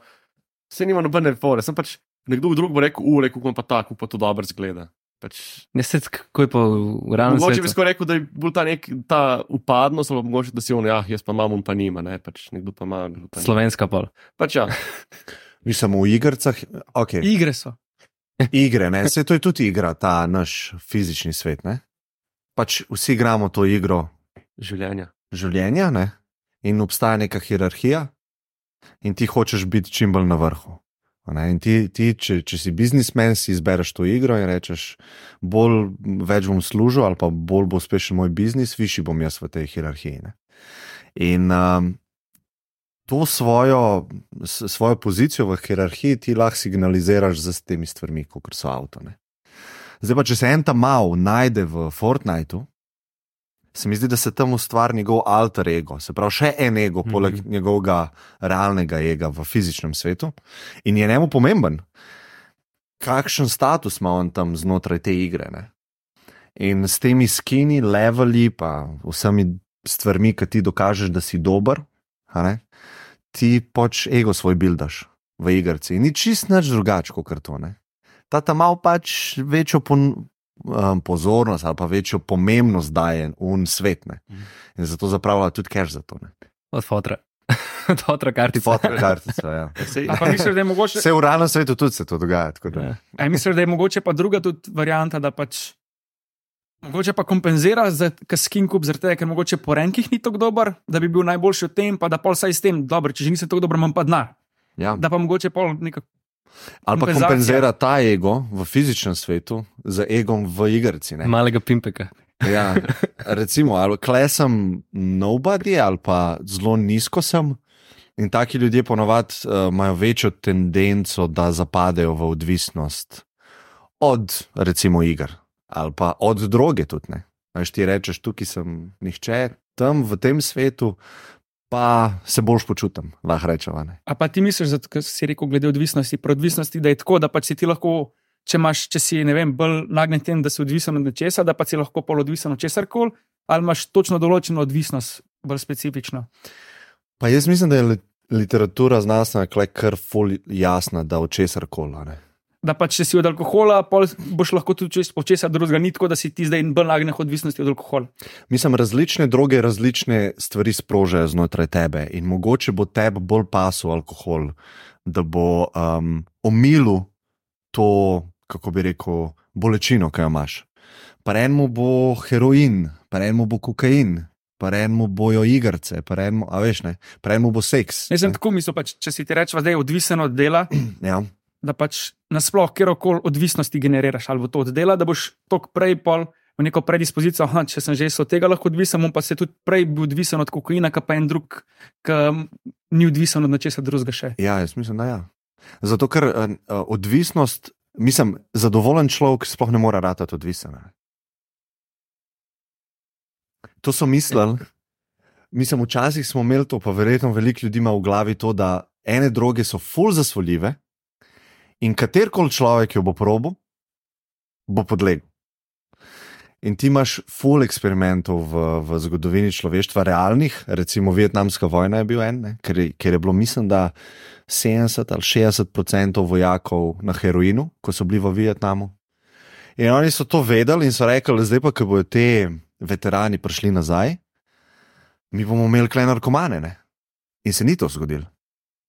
Speaker 3: Vse nima nobene fore, sem pač nekdo drug bo rekel, ure, kako pa tako, pa to dobro zgleda. Pač,
Speaker 6: Ne se, kako je pa v realnem
Speaker 3: mogoče bi
Speaker 6: svetu.
Speaker 3: skoraj rekel, da je bolj ta nek ta upadnost, ali mogoče, da si on, ja, jaz pa imam, on pa nima, ne, pač nekdo pa ima. pa nima.
Speaker 6: Slovenska pol.
Speaker 3: Pač ja,
Speaker 4: Mislim, v igrah, ok,
Speaker 5: Igre so.
Speaker 4: igre, ne, se to je tudi igra, ta naš fizični svet. Ne? Pač vsi igramo to igro
Speaker 3: življenja.
Speaker 4: življenja ne? in obstaja neka hierarhija, in ti hočeš biti čim bolj na vrhu. In ti, ti če, če si biznismen, si izbereš to igro in rečeš, bolj več bom služil, ali pa bolj bo uspešen moj biznis, višji bom jaz v tej hierarhiji. Ne? In um, to svojo, svojo pozicijo v hierarhiji ti lahko signaliziraš z temi stvarmi, kot so avto. Ne? Zdaj pa, če se en tam mal najde v Fortniteu, se mi zdi, da se tam ustvari njegov alter ego, se pravi, še en ego, poleg mm -hmm. njegovega realnega ega v fizičnem svetu, in je njemu pomemben, kakšen status ima on tam znotraj te igre. Ne? In s temi skini, leveli, pa vsemi stvarmi, ki ti dokažeš, da si dober, ti pač ego svoj bildaš v igrci. In ni čist nič drugače kot to. Ne? Ta tam mal pač večjo pon, um, pozornost ali pa večjo pomembnost daje v svet. Ne? In zato zapravlja tudi cash za to. Ne?
Speaker 6: Od fotra. Od fotra kartica.
Speaker 4: Foto kartica, ja.
Speaker 3: Sej,
Speaker 5: misliš, da je mogoče,
Speaker 4: Vse v realnem svetu tudi se to dogaja. da-
Speaker 6: Ja.
Speaker 5: a misliš, da je mogoče pa druga tudi varianta, da pač. Mogoče pa kompenzira za skin kup, zaradi tega, ker mogoče po renkih ni tako dober, da bi bil najboljši v tem, pa da pol saj s tem, dobro, če že nisem tako dober, imam pa denar.
Speaker 4: Ja.
Speaker 5: Da pa mogoče pol nekako.
Speaker 4: Ali pa kompenzira ta ego v fizičnem svetu z egom v igrci. ne.
Speaker 6: Malega pimpeka.
Speaker 4: Ja, recimo, ali kle sem nobody, ali pa zelo nizko sem. In taki ljudje ponovadi uh, imajo večjo tendenco, da zapadejo v odvisnost od, recimo, iger ali pa od droge. Tudi, ne. Veš, ti rečeš, tukaj sem nihče, tam v tem svetu pa se boljš počutim, lahko rečemo. ne.
Speaker 5: A pa ti misliš, da si rekel, glede odvisnosti, pri odvisnosti, da je tako, da pač si ti lahko če, imaš, če si vem, bolj nagnjen tem, da si odvisen od nečesa, da pa si lahko pol odvisen od česar koli, ali imaš točno določeno odvisnost, bolj specifično.
Speaker 4: Pa jaz mislim, da je li- literatura znanstvena klej kar ful jasna, da od česar koli. Ne.
Speaker 5: Da pa če si od alkohola, boš lahko tudi čez, od česa drugega, ni tako, da si ti zdaj bolj nagnjen k odvisnosti od alkohola.
Speaker 4: Mislim, različne droge različne stvari sprožajo znotraj tebe in mogoče bo tebi bolj pasel alkohol, da bo um, omilil to, kako bi rekel, bolečino, ki jo imaš. Pa enemu bo heroin, pa enemu bo kokain, pa enemu bojo igrice, pa enemu, a veš ne, pa enemu bo seks.
Speaker 5: Jaz sem tako mislil, pač, če si ti rečeš, da je odvisen od dela,
Speaker 4: Ja.
Speaker 5: Da pač nasploh kjerkoli odvisnosti generiraš, ali to od dela, da boš tok prej pol v neko predispozicijo, aha, če sem že od tega lahko odvisen, pa se tudi prej bil odvisen od kokaina, kot pa en drug, ki ni odvisen od nečesa drugega še.
Speaker 4: Ja, jaz mislim, da ja. Zato, ker uh, odvisnost, mislim, zadovoljen človek sploh ne more ratati odvisen. To so mislili. Mislim, včasih smo imeli to, pa verjetno veliko ljudi ima v glavi to, da ene droge so full zasvoljive in katerkoli človek jo bo probo, bo podlegel. In ti imaš full eksperimentov v, v zgodovini človeštva, realnih, recimo Vietnamska vojna je bil en, ne, ker, ker je bilo, mislim, da 70 ali 60 odstotkov vojakov na heroinu, ko so bili v Vietnamu. In oni so to vedeli in so rekli, zdaj pa, ko bodo te veterani prišli nazaj, mi bomo imeli kle narkomane. Ne? In se ni to zgodilo.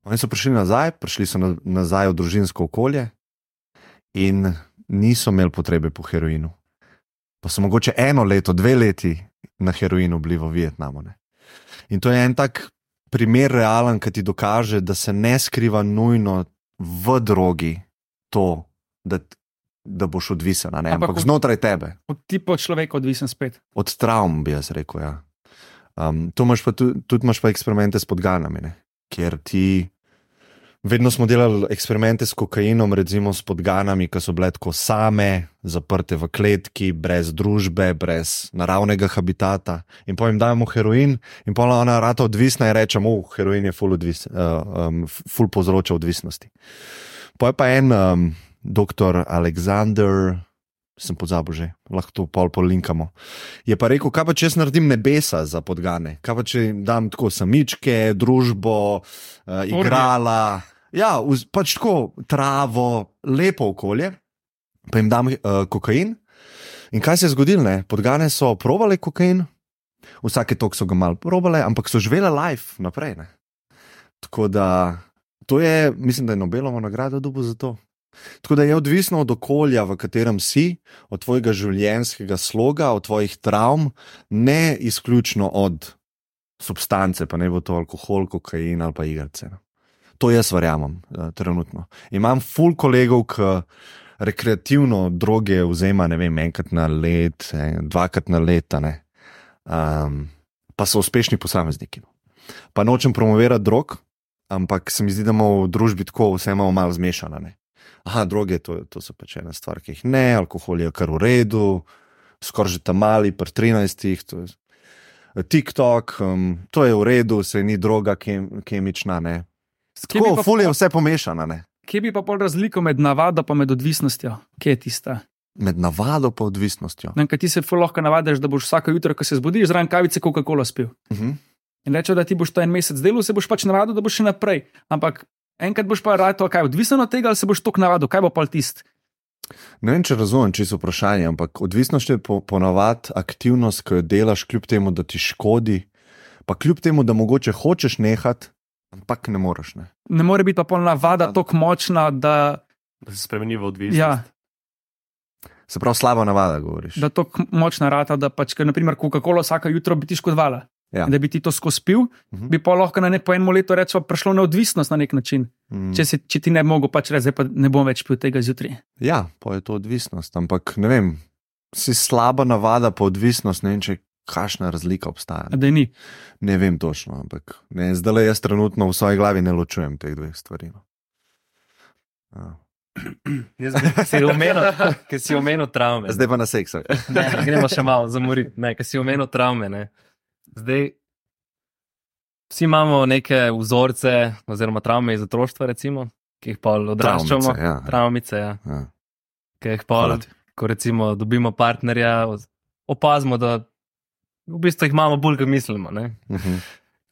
Speaker 4: Oni so prišli nazaj, prišli so na, nazaj v družinsko okolje in niso imeli potrebe po heroinu. Pa so mogoče eno leto, dve leti na heroinu bili v Vietnamu. Ne? In to je en tak primer realen, ki ti dokaže, da se ne skriva nujno v drogi to, da, da boš odvisen,
Speaker 5: Ampak
Speaker 4: ampak
Speaker 5: v-
Speaker 4: znotraj tebe
Speaker 5: Od tipa človeka odvisen spet.
Speaker 4: od travm, bi jaz rekel. Ja. Um, to imaš pa tudi, tudi imaš pa eksperimente s podganami, ne? kjer ti. Vedno smo delali eksperimente s kokainom, recimo s podganami, ki so bile tako same, zaprte v kletki, brez družbe, brez naravnega habitata. In pojem, dajemo heroin, in pa ona rata odvisna in rečemo, oh, heroin je full, odvis, uh, um, full povzroča odvisnosti. Poje pa en um, doktor Aleksandr, sem pozabil že, lahko to pol polinkamo. Je pa rekel, kaj pa če jaz naredim nebesa za podgane, kaj pa če dam tako samičke, družbo, uh, igrala. Ja, vz- pač tako travo, lepo okolje, pa jim dam uh, kokain. In kaj se je zgodilo? Ne? Podgane so provale kokain, vsake tok so ga mal provale, ampak so živele life naprej. Ne? Tako da to je, mislim, da je Nobelovo nagrado dobil za to. Tako da je odvisno od okolja, v katerem si, od tvojega življenjskega sloga, od tvojih travm, ne izključno od substance, pa ne bo to alkohol, kokain ali pa igrice. no. To jaz verjamem, eh, trenutno. Imam full kolegov, ki rekreativno droge vzema, ne vem, enkrat na let, eh, dvakrat na leta, ne. Um, pa so uspešni posamezniki. no. Pa nočem promovirati drog, ampak se mi zdi, da imamo v družbi tako vse imamo malo zmešano. ne. Aha, droge, to, to so pač ena stvar, ki jih ne, alkohol je kar v redu, skoraj že tam mali, pri 13, to je TikTok, um, to je v redu, se ni droga kem, kemična. Ne. Tako, ful je vse pomešano, ne.
Speaker 5: kje bi pa pol razliko med navado in med odvisnostjo? Kje je tista?
Speaker 4: med navado pa odvisnostjo.
Speaker 5: Ne, ti se lahko navadiš, da boš vsako jutro, ko se zbudiš, zraven kavice Coca-Cola spil.
Speaker 4: Uh -huh.
Speaker 5: In reče, da ti boš to en mesec delal, se boš pač navadil, da boš še naprej. Ampak enkrat boš pa rado, kaj odvisen od tega, ali se boš tok navadil, kaj bo pa tist.
Speaker 4: Ne vem, če razumem čisto vprašanje, ampak odvisnost je po, ponavadi aktivnost, ki jo delaš, kljub temu, da ti škodi, pa kljub temu, da mogoče hočeš nehati, ampak ne moreš. Ne.
Speaker 5: Ne more biti pa pol navada tako močna, da,
Speaker 3: da se spremeni v odvisnost.
Speaker 5: ja,
Speaker 4: Se pravi, slaba navada, govoriš.
Speaker 5: da tako močna rata, da pač, ker naprimer Coca-Cola vsako jutro bi ti škodovala.
Speaker 4: Ja.
Speaker 5: Da bi ti to skozi pil,
Speaker 4: Mhm.
Speaker 5: bi pa lahko na nek po enem letu rečemo, prišlo neodvisnost na nek način.
Speaker 4: Mm.
Speaker 5: Če, se, če ti ne bi mogel pač reči, pa ne bom več pil tega zjutraj.
Speaker 4: Ja, pa je to odvisnost, ampak ne vem, si slaba navada, pa odvisnost, ne vem, če kakšna razlika obstaja.
Speaker 5: Da ni.
Speaker 4: Ne vem točno, ampak ne, zdaj le jaz trenutno v svoji glavi ne ločujem teh dveh stvari. No. Ja.
Speaker 6: Jaz bi si omenil, ker si omenil travme.
Speaker 4: Zdaj pa na seks. ok.
Speaker 6: Ne, gremo še malo zamoriti, ne, ker si omenil travme. Ne. Zdaj, vsi imamo neke vzorce, oziroma travme iz otroštva, recimo, ki jih pa odraščamo.
Speaker 4: Travmice, ja.
Speaker 6: Travmice, ja.
Speaker 4: Ja.
Speaker 6: ki jih pa, ko recimo dobimo partnerja, opazimo, da v bistvu jih imamo bolj, kot mislimo. Ne?
Speaker 4: Mhm.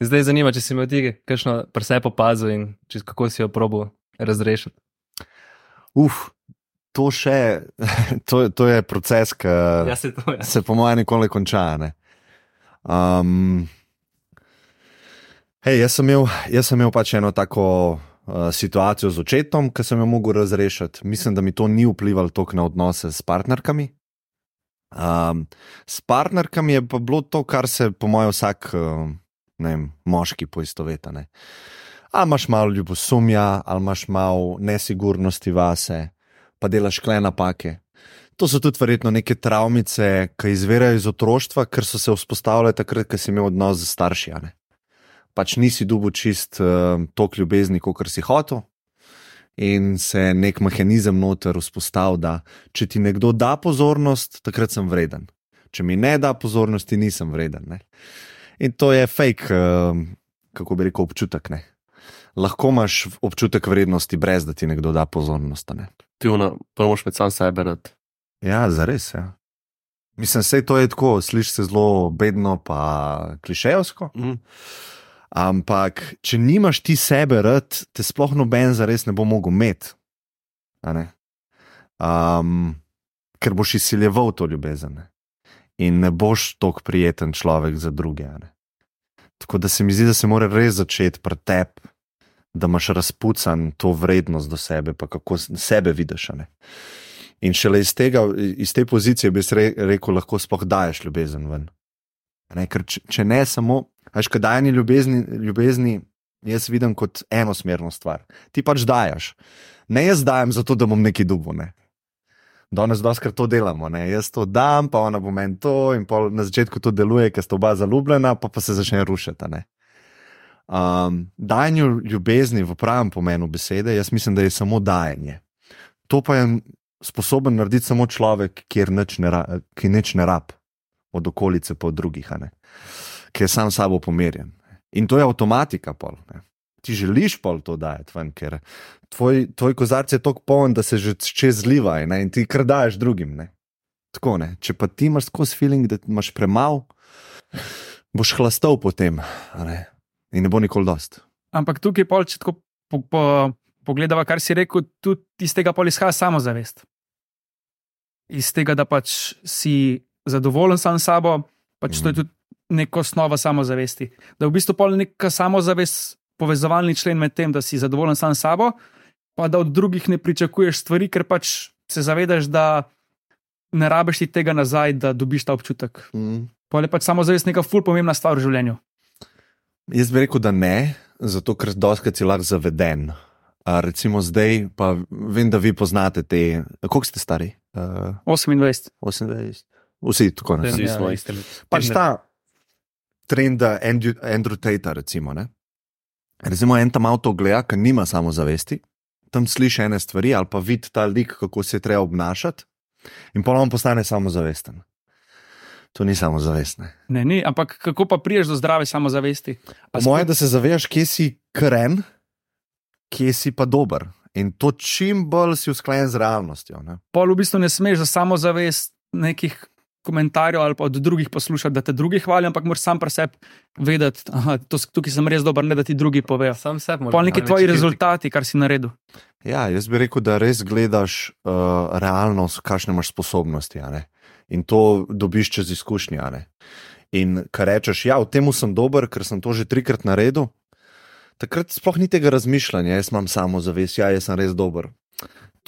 Speaker 6: Zdaj zanima, če si imel ti kakšno presep opazil in čez kako si jo probo razrešiti.
Speaker 4: Uf, to še, to, to je proces, ki
Speaker 6: Ja, se to je.
Speaker 4: se po mojem nikoli konča. Ne? Um, hej, jaz, sem imel, jaz sem imel pač eno tako uh, situacijo z očetom, ki sem jo mogel razrešiti. Mislim, da mi to ni vplivalo toliko na odnose s partnerkami. Um, s partnerkami je pa bilo to, kar se po mojem vsak uh, vem, moški poistoveta. Ne? Ali imaš malo ljubosumja, ali imaš malo nesigurnosti vase, pa delaš kle napake. To so tudi verjetno neke travmice, ki izvirajo iz otroštva, ker so se vzpostavile takrat, ko si imel odnos z starši. Pač nisi dubu čist uh, tok ljubezni, kot si hotel. In se nek mehanizem noter vzpostavil, da če ti nekdo da pozornost, takrat sem vreden. Če mi ne da pozornosti, nisem vreden. Ne? In to je fake, uh, kako bi rekel, občutek. Ne? Lahko imaš občutek vrednosti, brez da ti nekdo da pozornost. Ne?
Speaker 3: Ti ono, prvo med sam sebe rad.
Speaker 4: Ja, zares. Ja. Mislim, vse to je tako, sliši se zelo bedno, pa klišejevsko.
Speaker 3: Mhm.
Speaker 4: Ampak, če nimaš ti sebe rad, te sploh noben zares ne bo mogel imeti. Um, ker boš izsiljeval to ljubezen ne? in ne boš tako prijeten človek za druge. Tako da se mi zdi, da se mora res začeti pri tebi, da imaš razpucan to vrednost do sebe, pa kako sebe vidiš. ne. In šele iz, tega, iz te pozicije bi se rekel, lahko sploh daješ ljubezen ven. Ne, ker če, če ne samo, veš, kaj dajanje ljubezni, ljubezni, jaz vidim kot enosmerno stvar. Ti pač dajes. Ne jaz dajem zato, da bom neki dubo. Ne. Danes doskrat to delamo, ne. jaz to dam, pa ona bo meni to, in na začetku to deluje, ker sta oba zaljubljena, pa, pa se začne rušiti. Um, dajanju ljubezni v pravem pomenu besede, jaz mislim, da je samo dajanje. To pa je sposoben narediti samo človek, ki nič ne rab od okolice, pa od drugih, ki je sam s sabo pomirjen. In to je avtomatika. Pol, ne. Ti želiš pol to dajati ven, ker tvoj, tvoj kozarc je tako poln, da se že čez zliva ne? in ti kar daješ drugim. Ne? Tako ne. Če pa ti imaš skozi feeling, da imaš premalo, boš hlastal potem ne? in ne bo nikoli dost.
Speaker 5: Ampak tukaj pol, če tako po, po, pogledava, kar si rekel, tudi iz tega pol izhaja samozavest. Iz tega, da pač si zadovoljen sam s sabo, pač mm. to je tudi neka osnova samozavesti. Da je v bistvu pol neka samozavest povezovalni člen med tem, da si zadovoljen sam s sabo, pa da od drugih ne pričakuješ stvari, ker pač se zavedaš, da ne rabiš ti tega nazaj, da dobiš ta občutek.
Speaker 4: Mm.
Speaker 5: Pol je pač samozavest neka ful pomembna stvar v življenju.
Speaker 4: Jaz bi rekel, da ne, zato ker doskrat si lahko zaveden. A recimo zdaj, pa vem, da vi poznate te, koliko ste stari? Uh,
Speaker 5: 28.
Speaker 4: 28. Vsi tako ne.
Speaker 3: Vsi
Speaker 6: Ja,
Speaker 3: smo
Speaker 6: iste-
Speaker 4: Pač ta trend Andrew, Andrew Tate, recimo. Ne? Recimo en tam avto gleda, ki nima samozavesti, tam sliši ene stvari ali pa vidi ta lik, kako se je treba obnašati, in ponovno postane samozavesten. To ni samozavestne.
Speaker 5: Ne, ni, ampak kako pa priješ do zdrave samozavesti?
Speaker 4: Mojem, da se zavedaš, kje si kren, kje si pa dober. In to čim bolj si usklajen z realnostjo. Ne?
Speaker 5: pol v bistvu ne smeš za samozavest nekih komentarjev ali pa od drugih poslušati, da te drugi hvalijo, ampak moraš sam pri sebi vedeti, da tukaj sem res dober, ne da ti drugi povejo.
Speaker 6: Sam sebi moram.
Speaker 5: Pol neki tvoji rezultati, kar si naredil.
Speaker 4: Ja, jaz bi rekel, da res gledaš uh, realnost, kakšne imaš sposobnosti. a ne. In to dobiš čez izkušnje. a ne. In kar rečeš, ja, v tem sem dober, ker sem to že trikrat naredil, takrat sploh ni tega razmišljanja, jaz imam samo zavest, ja, jaz sem res dober.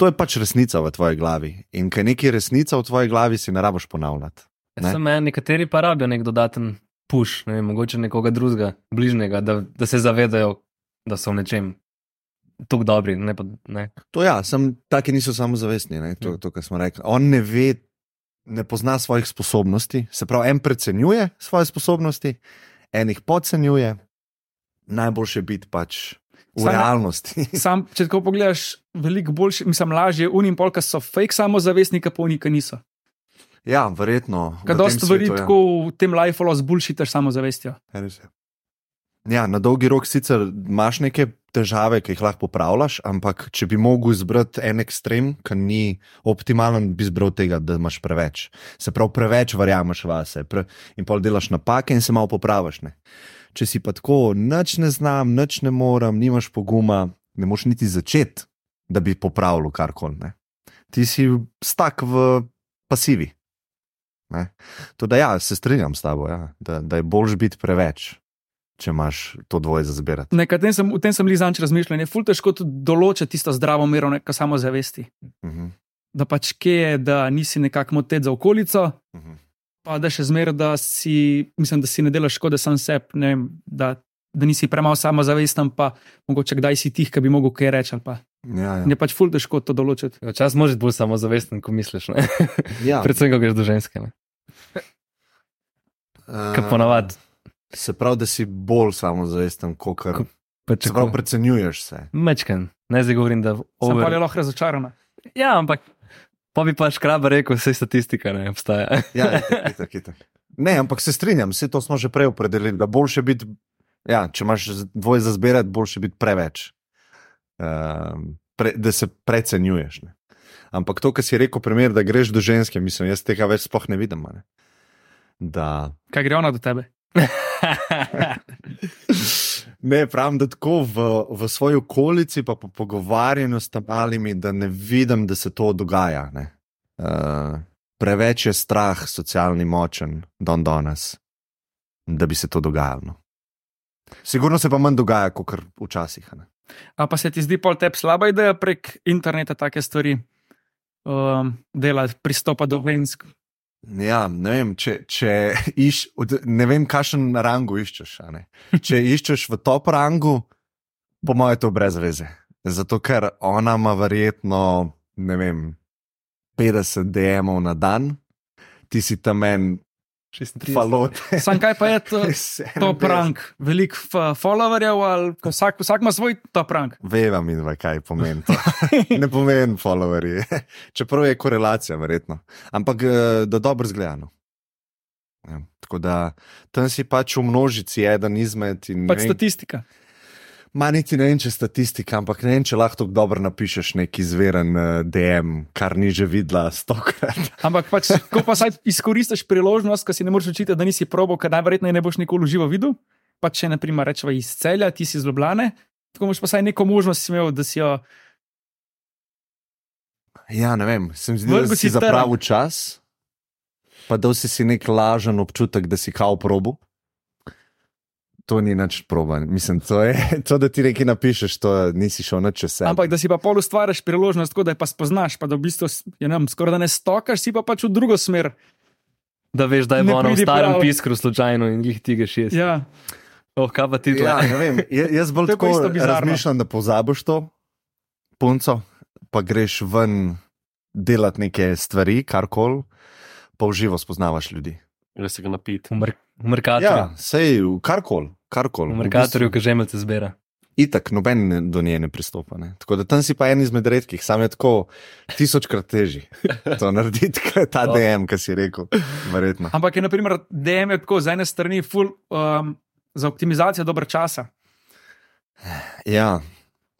Speaker 4: To je pač resnica v tvoji glavi. In kaj nekaj resnica v tvoji glavi, si ne rabiš ponavljati. Ne?
Speaker 6: Sem en, nekateri pa rabijo nek dodaten push, ne vem, mogoče nekoga drugega, bližnjega, da, da se zavedajo, da so v nečem tako dobri. Ne pa, ne.
Speaker 4: To ja, sem taki niso samozavestni, ne, to, to, kar smo rekli. On ne ve, ne pozna svojih sposobnosti, se pravi, en precenjuje svoje sposobnosti, en jih podcenjuje, najboljše biti pač v
Speaker 5: Samo-
Speaker 4: realnosti.
Speaker 5: Sam, če tako pogledaš, veliko boljše, mislim, lažje unim polka so fake samozavestni, pa oni, ki niso.
Speaker 4: ja, verjetno.
Speaker 5: Kaj
Speaker 4: tem
Speaker 5: dosta stvari
Speaker 4: svetu, ja.
Speaker 5: tako v tem lifeu zbulšitaš samozavestjo.
Speaker 4: Ja. Ja, na dolgi rok sicer imaš neke težave, ki jih lahko popravljaš, ampak če bi mogel izbrati en ekstrem, ki ni optimalen, bi izbral tega, da imaš preveč. Se pravi, preveč verjameš vase pre, in pol delaš napake in se malo popraviš. Ne. Če si pa tako, nič ne znam, nič ne morem, nimaš poguma, ne moš niti začeti, da bi popravil karkoli. ne. Ti si stak v pasivi. Ne. To da ja, se strinjam s tabo, ja, da, da je boljš biti preveč, če imaš to dvoje za zbirati.
Speaker 5: Nekaj, tem sem, v tem sem lizanč razmišljal. Je ful težko določiti tisto zdravo mero neka samozavesti.
Speaker 4: Mhm.
Speaker 5: Da pač kje je, da nisi nekako motet za okolico,
Speaker 4: Mhm.
Speaker 5: Pa da še zmeraj, da si, mislim, da si ne delaš škode sam sebi, da, da nisi premalo samozavesten, pa mogoče kdaj si tih, ki bi mogel kaj reči. ali Pa.
Speaker 4: Ja, ja.
Speaker 5: Je pač ful težko to določiti.
Speaker 6: Včasih moraš biti bolj samozavesten, ko misliš. Ne?
Speaker 4: ja.
Speaker 6: Predvsem, ko greš do ženske. Ne?
Speaker 4: Uh,
Speaker 6: Kot ponavadi.
Speaker 4: Se pravi, da si bolj samozavesten, kot kar.
Speaker 6: Pač
Speaker 4: Se pravi, precenjuješ se.
Speaker 6: Mečken. Ne zdaj govorim, da
Speaker 5: Sem pa je
Speaker 6: over...
Speaker 5: lahko razočarana.
Speaker 6: Ja, ampak pa bi pač kraba rekel, vse statistika ne obstaja.
Speaker 4: Ja, itak, itak, itak. Ne, ampak se strinjam, vse to smo že prej opredelili. Da boljše biti, ja, če imaš dvoje za zbirati, boljše biti preveč. Um, pre, da se precenjuješ. Ne. Ampak to, kar si rekel, primer, da greš do ženske, mislim, jaz tega več sploh ne vidim. a Ne. Da.
Speaker 5: Kaj gre ona do tebe?
Speaker 4: Ne, pravim, da tako v, v svoji okolici, pa po pogovarjanju s tam malimi, da ne vidim, da se to dogaja. Uh, preveč je strah socialni močen, don danes, da bi se to dogajalo. no. Sigurno se pa manj dogaja, kot včasih. a Ne?
Speaker 5: A pa se ti zdi pol tebi slaba ideja prek interneta take stvari um, delati, pristopa do žensk?
Speaker 4: Ja, ne vem, če, če iš, ne vem, kakšen rangu iščeš. Če iščeš v top rangu, po mojem, je to brez veze. Zato, ker ona ima verjetno, ne vem, 50 DM-ov na dan, ti si tam en
Speaker 6: 36.
Speaker 4: falot.
Speaker 5: Sam kaj pa je to, to prank? Veliko f- followerjev ali vsak, vsak ima svoj to prank.
Speaker 4: Veva mi, dva, kaj pomeni to. Ne pomeni followerji. Čeprav je korelacija, verjetno. Ampak eh, da dobro zgledano. Ja, tako da tam si pač v množici eden izmed. ne
Speaker 5: Pač
Speaker 4: vem,
Speaker 5: statistika.
Speaker 4: Ma niti ne vem, če statistika, ampak ne vem, če lahko tako dobro napišeš neki zveren uh, DM, kar ni že videla stokrat.
Speaker 5: Ampak pač, ko pa saj izkoristiš priložnost, ki si ne moreš učiti, da nisi probo, ker najverjetneje ne boš nikoli živo videl. Pa če, naprimer, rečeva iz celja, ti si iz Ljubljane, tako imaš pa saj neko možnost imel, da si jo.
Speaker 4: Ja, ne vem, se mi zdi,
Speaker 5: Vrgel
Speaker 4: da
Speaker 5: si
Speaker 4: zapravil čas, pa da si si nek lažen občutek, da si kao probu. To ni nič proba. Mislim, to je to, da ti nekaj napišeš, to je- nisi šel nič čez sebe.
Speaker 5: Ampak da si pa pol ustvariš priložnost, tako da je pa spoznaš, pa da v bistvu ja, ne vem, skoraj da ne stokaš, si pa pač v drugo smer.
Speaker 6: Da veš, da je v
Speaker 5: pridi
Speaker 6: starem
Speaker 5: prav.
Speaker 6: piskru slučajno in jih ti ga šest.
Speaker 5: Ja.
Speaker 6: Oh, kaj pa ti tle?
Speaker 4: Ja, ne vem, ja- jaz bolj
Speaker 5: To je
Speaker 4: tako razmišljam, da pozabiš to punco, pa greš ven delati neke stvari, karkoli, pa v živo spoznavaš ljudi.
Speaker 3: Gre se ga napiti.
Speaker 6: V, mer v Merkatorju.
Speaker 4: Ja, sej, karkoli, karkoli.
Speaker 6: V Merkatorju, ki žemelce zbira.
Speaker 4: Itak, noben ne- do nje ne pristopa. Ne? Tako da tam si pa en izmed redkih, sam je tako tisočkrat težji to narediti, kot ta DM, ki si rekel, verjetno.
Speaker 5: Ampak je, naprimer, DM je tako z ene strani ful, um, za optimizacijo dober časa.
Speaker 4: Ja,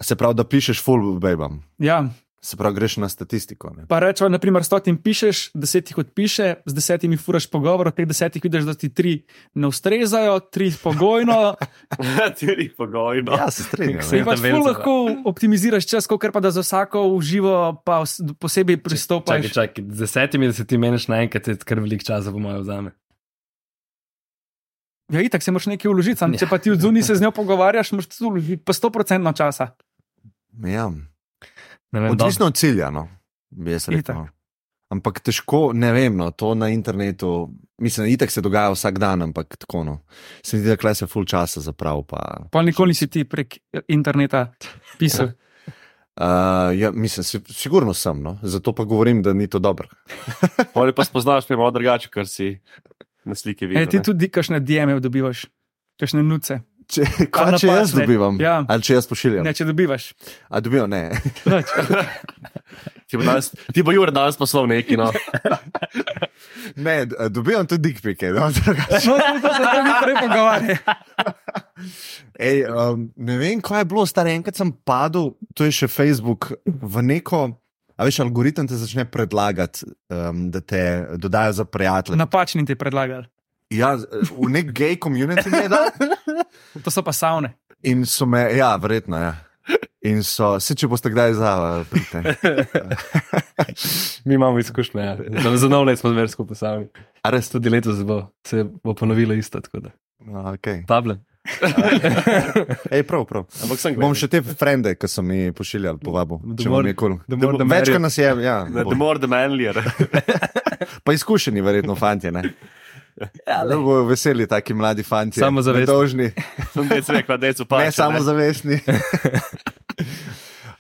Speaker 4: se pravi, da pišeš full babam,
Speaker 5: Ja,
Speaker 4: se pravi, greš na statistiko. Ne?
Speaker 5: pa rečemo, naprimer, stotim pišeš, deset jih odpiše, z desetimi furaš pogovor, od teh desetih vidiš, da ti tri ne ustrezajo, tri pogojno.
Speaker 3: Tri pogojno.
Speaker 4: Ja, se strinjam.
Speaker 6: Se-
Speaker 5: In pač ful
Speaker 6: tabelica,
Speaker 5: lahko optimiziraš čas, kot pa da za vsako uživo pa posebej pristopaš.
Speaker 6: Čakaj, čakaj, z desetimi, da se ti meniš naenkrat, je kar velik čas, po mojem, vzame.
Speaker 5: Ja, itak se moraš nekaj vložiti, sam,
Speaker 6: Ja.
Speaker 5: če pa ti od zunaj se z njo pogovarjaš, moraš tudi vložiti pa 100% časa.
Speaker 4: Ja.
Speaker 6: Vem,
Speaker 4: Odvisno od cilja, no, bi jaz rekel. No. Ampak težko, ne vem, no, to na internetu, mislim, itek se dogaja vsak dan, ampak tako. No. Se mi zdi, da klej se full časa zaprav. Pa,
Speaker 5: Pa nikoli nisi ti prek interneta pisal.
Speaker 4: uh, ja, mislim, si, sigurno sem, no. zato pa govorim, da ni to dobro.
Speaker 3: Ali pa spoznaš malo drugače, kar si na sliki
Speaker 5: E,
Speaker 3: videl.
Speaker 5: ti
Speaker 3: ne.
Speaker 5: tudi kakšne DM-je dobivaš, kakšne nuce.
Speaker 4: Če, kva, če jaz dobivam,
Speaker 5: Ja.
Speaker 4: ali če jaz pošiljam.
Speaker 5: Ne, če dobivaš.
Speaker 4: A dobivam, ne.
Speaker 3: Ti bo, danes, ti bo Jure danes poslal neki. No.
Speaker 4: ne dobivam tudi dikpike. No, drugače.
Speaker 5: No, to se tam prej pogovarjaj.
Speaker 4: Ej, um, ne vem, kaj je bilo, star enkrat sem padel, to je še Facebook, v neko. A veš, algoritem te začne predlagati, um, da te dodajo za prijatelje.
Speaker 5: Napačni ti predlagali.
Speaker 4: Ja, v nek gay community me je dal.
Speaker 5: To so pa savne.
Speaker 4: In so me, ja, verjetno, ja. In so, se če boste kdaj za, pridite.
Speaker 6: Mi imamo izkušnje, ja. Za- za nov let smo zmeraj skupaj sami.
Speaker 4: A res?
Speaker 6: Tudi letos bo, se bo ponovilo isto, tako da.
Speaker 4: No, okay.
Speaker 6: Table.
Speaker 4: Ej, prav, prav.
Speaker 3: Ampak sem
Speaker 4: Bom še te frende, ki so mi pošiljali,
Speaker 6: the more the
Speaker 4: Več, kot nas je, ja.
Speaker 3: The more the manlier.
Speaker 4: Pa izkušeni, verjetno, fanti. Ne? Ja, da bodo veseli, taki mladi fanti.
Speaker 3: Dec rekel, da je to pač.
Speaker 4: ne samozavestni.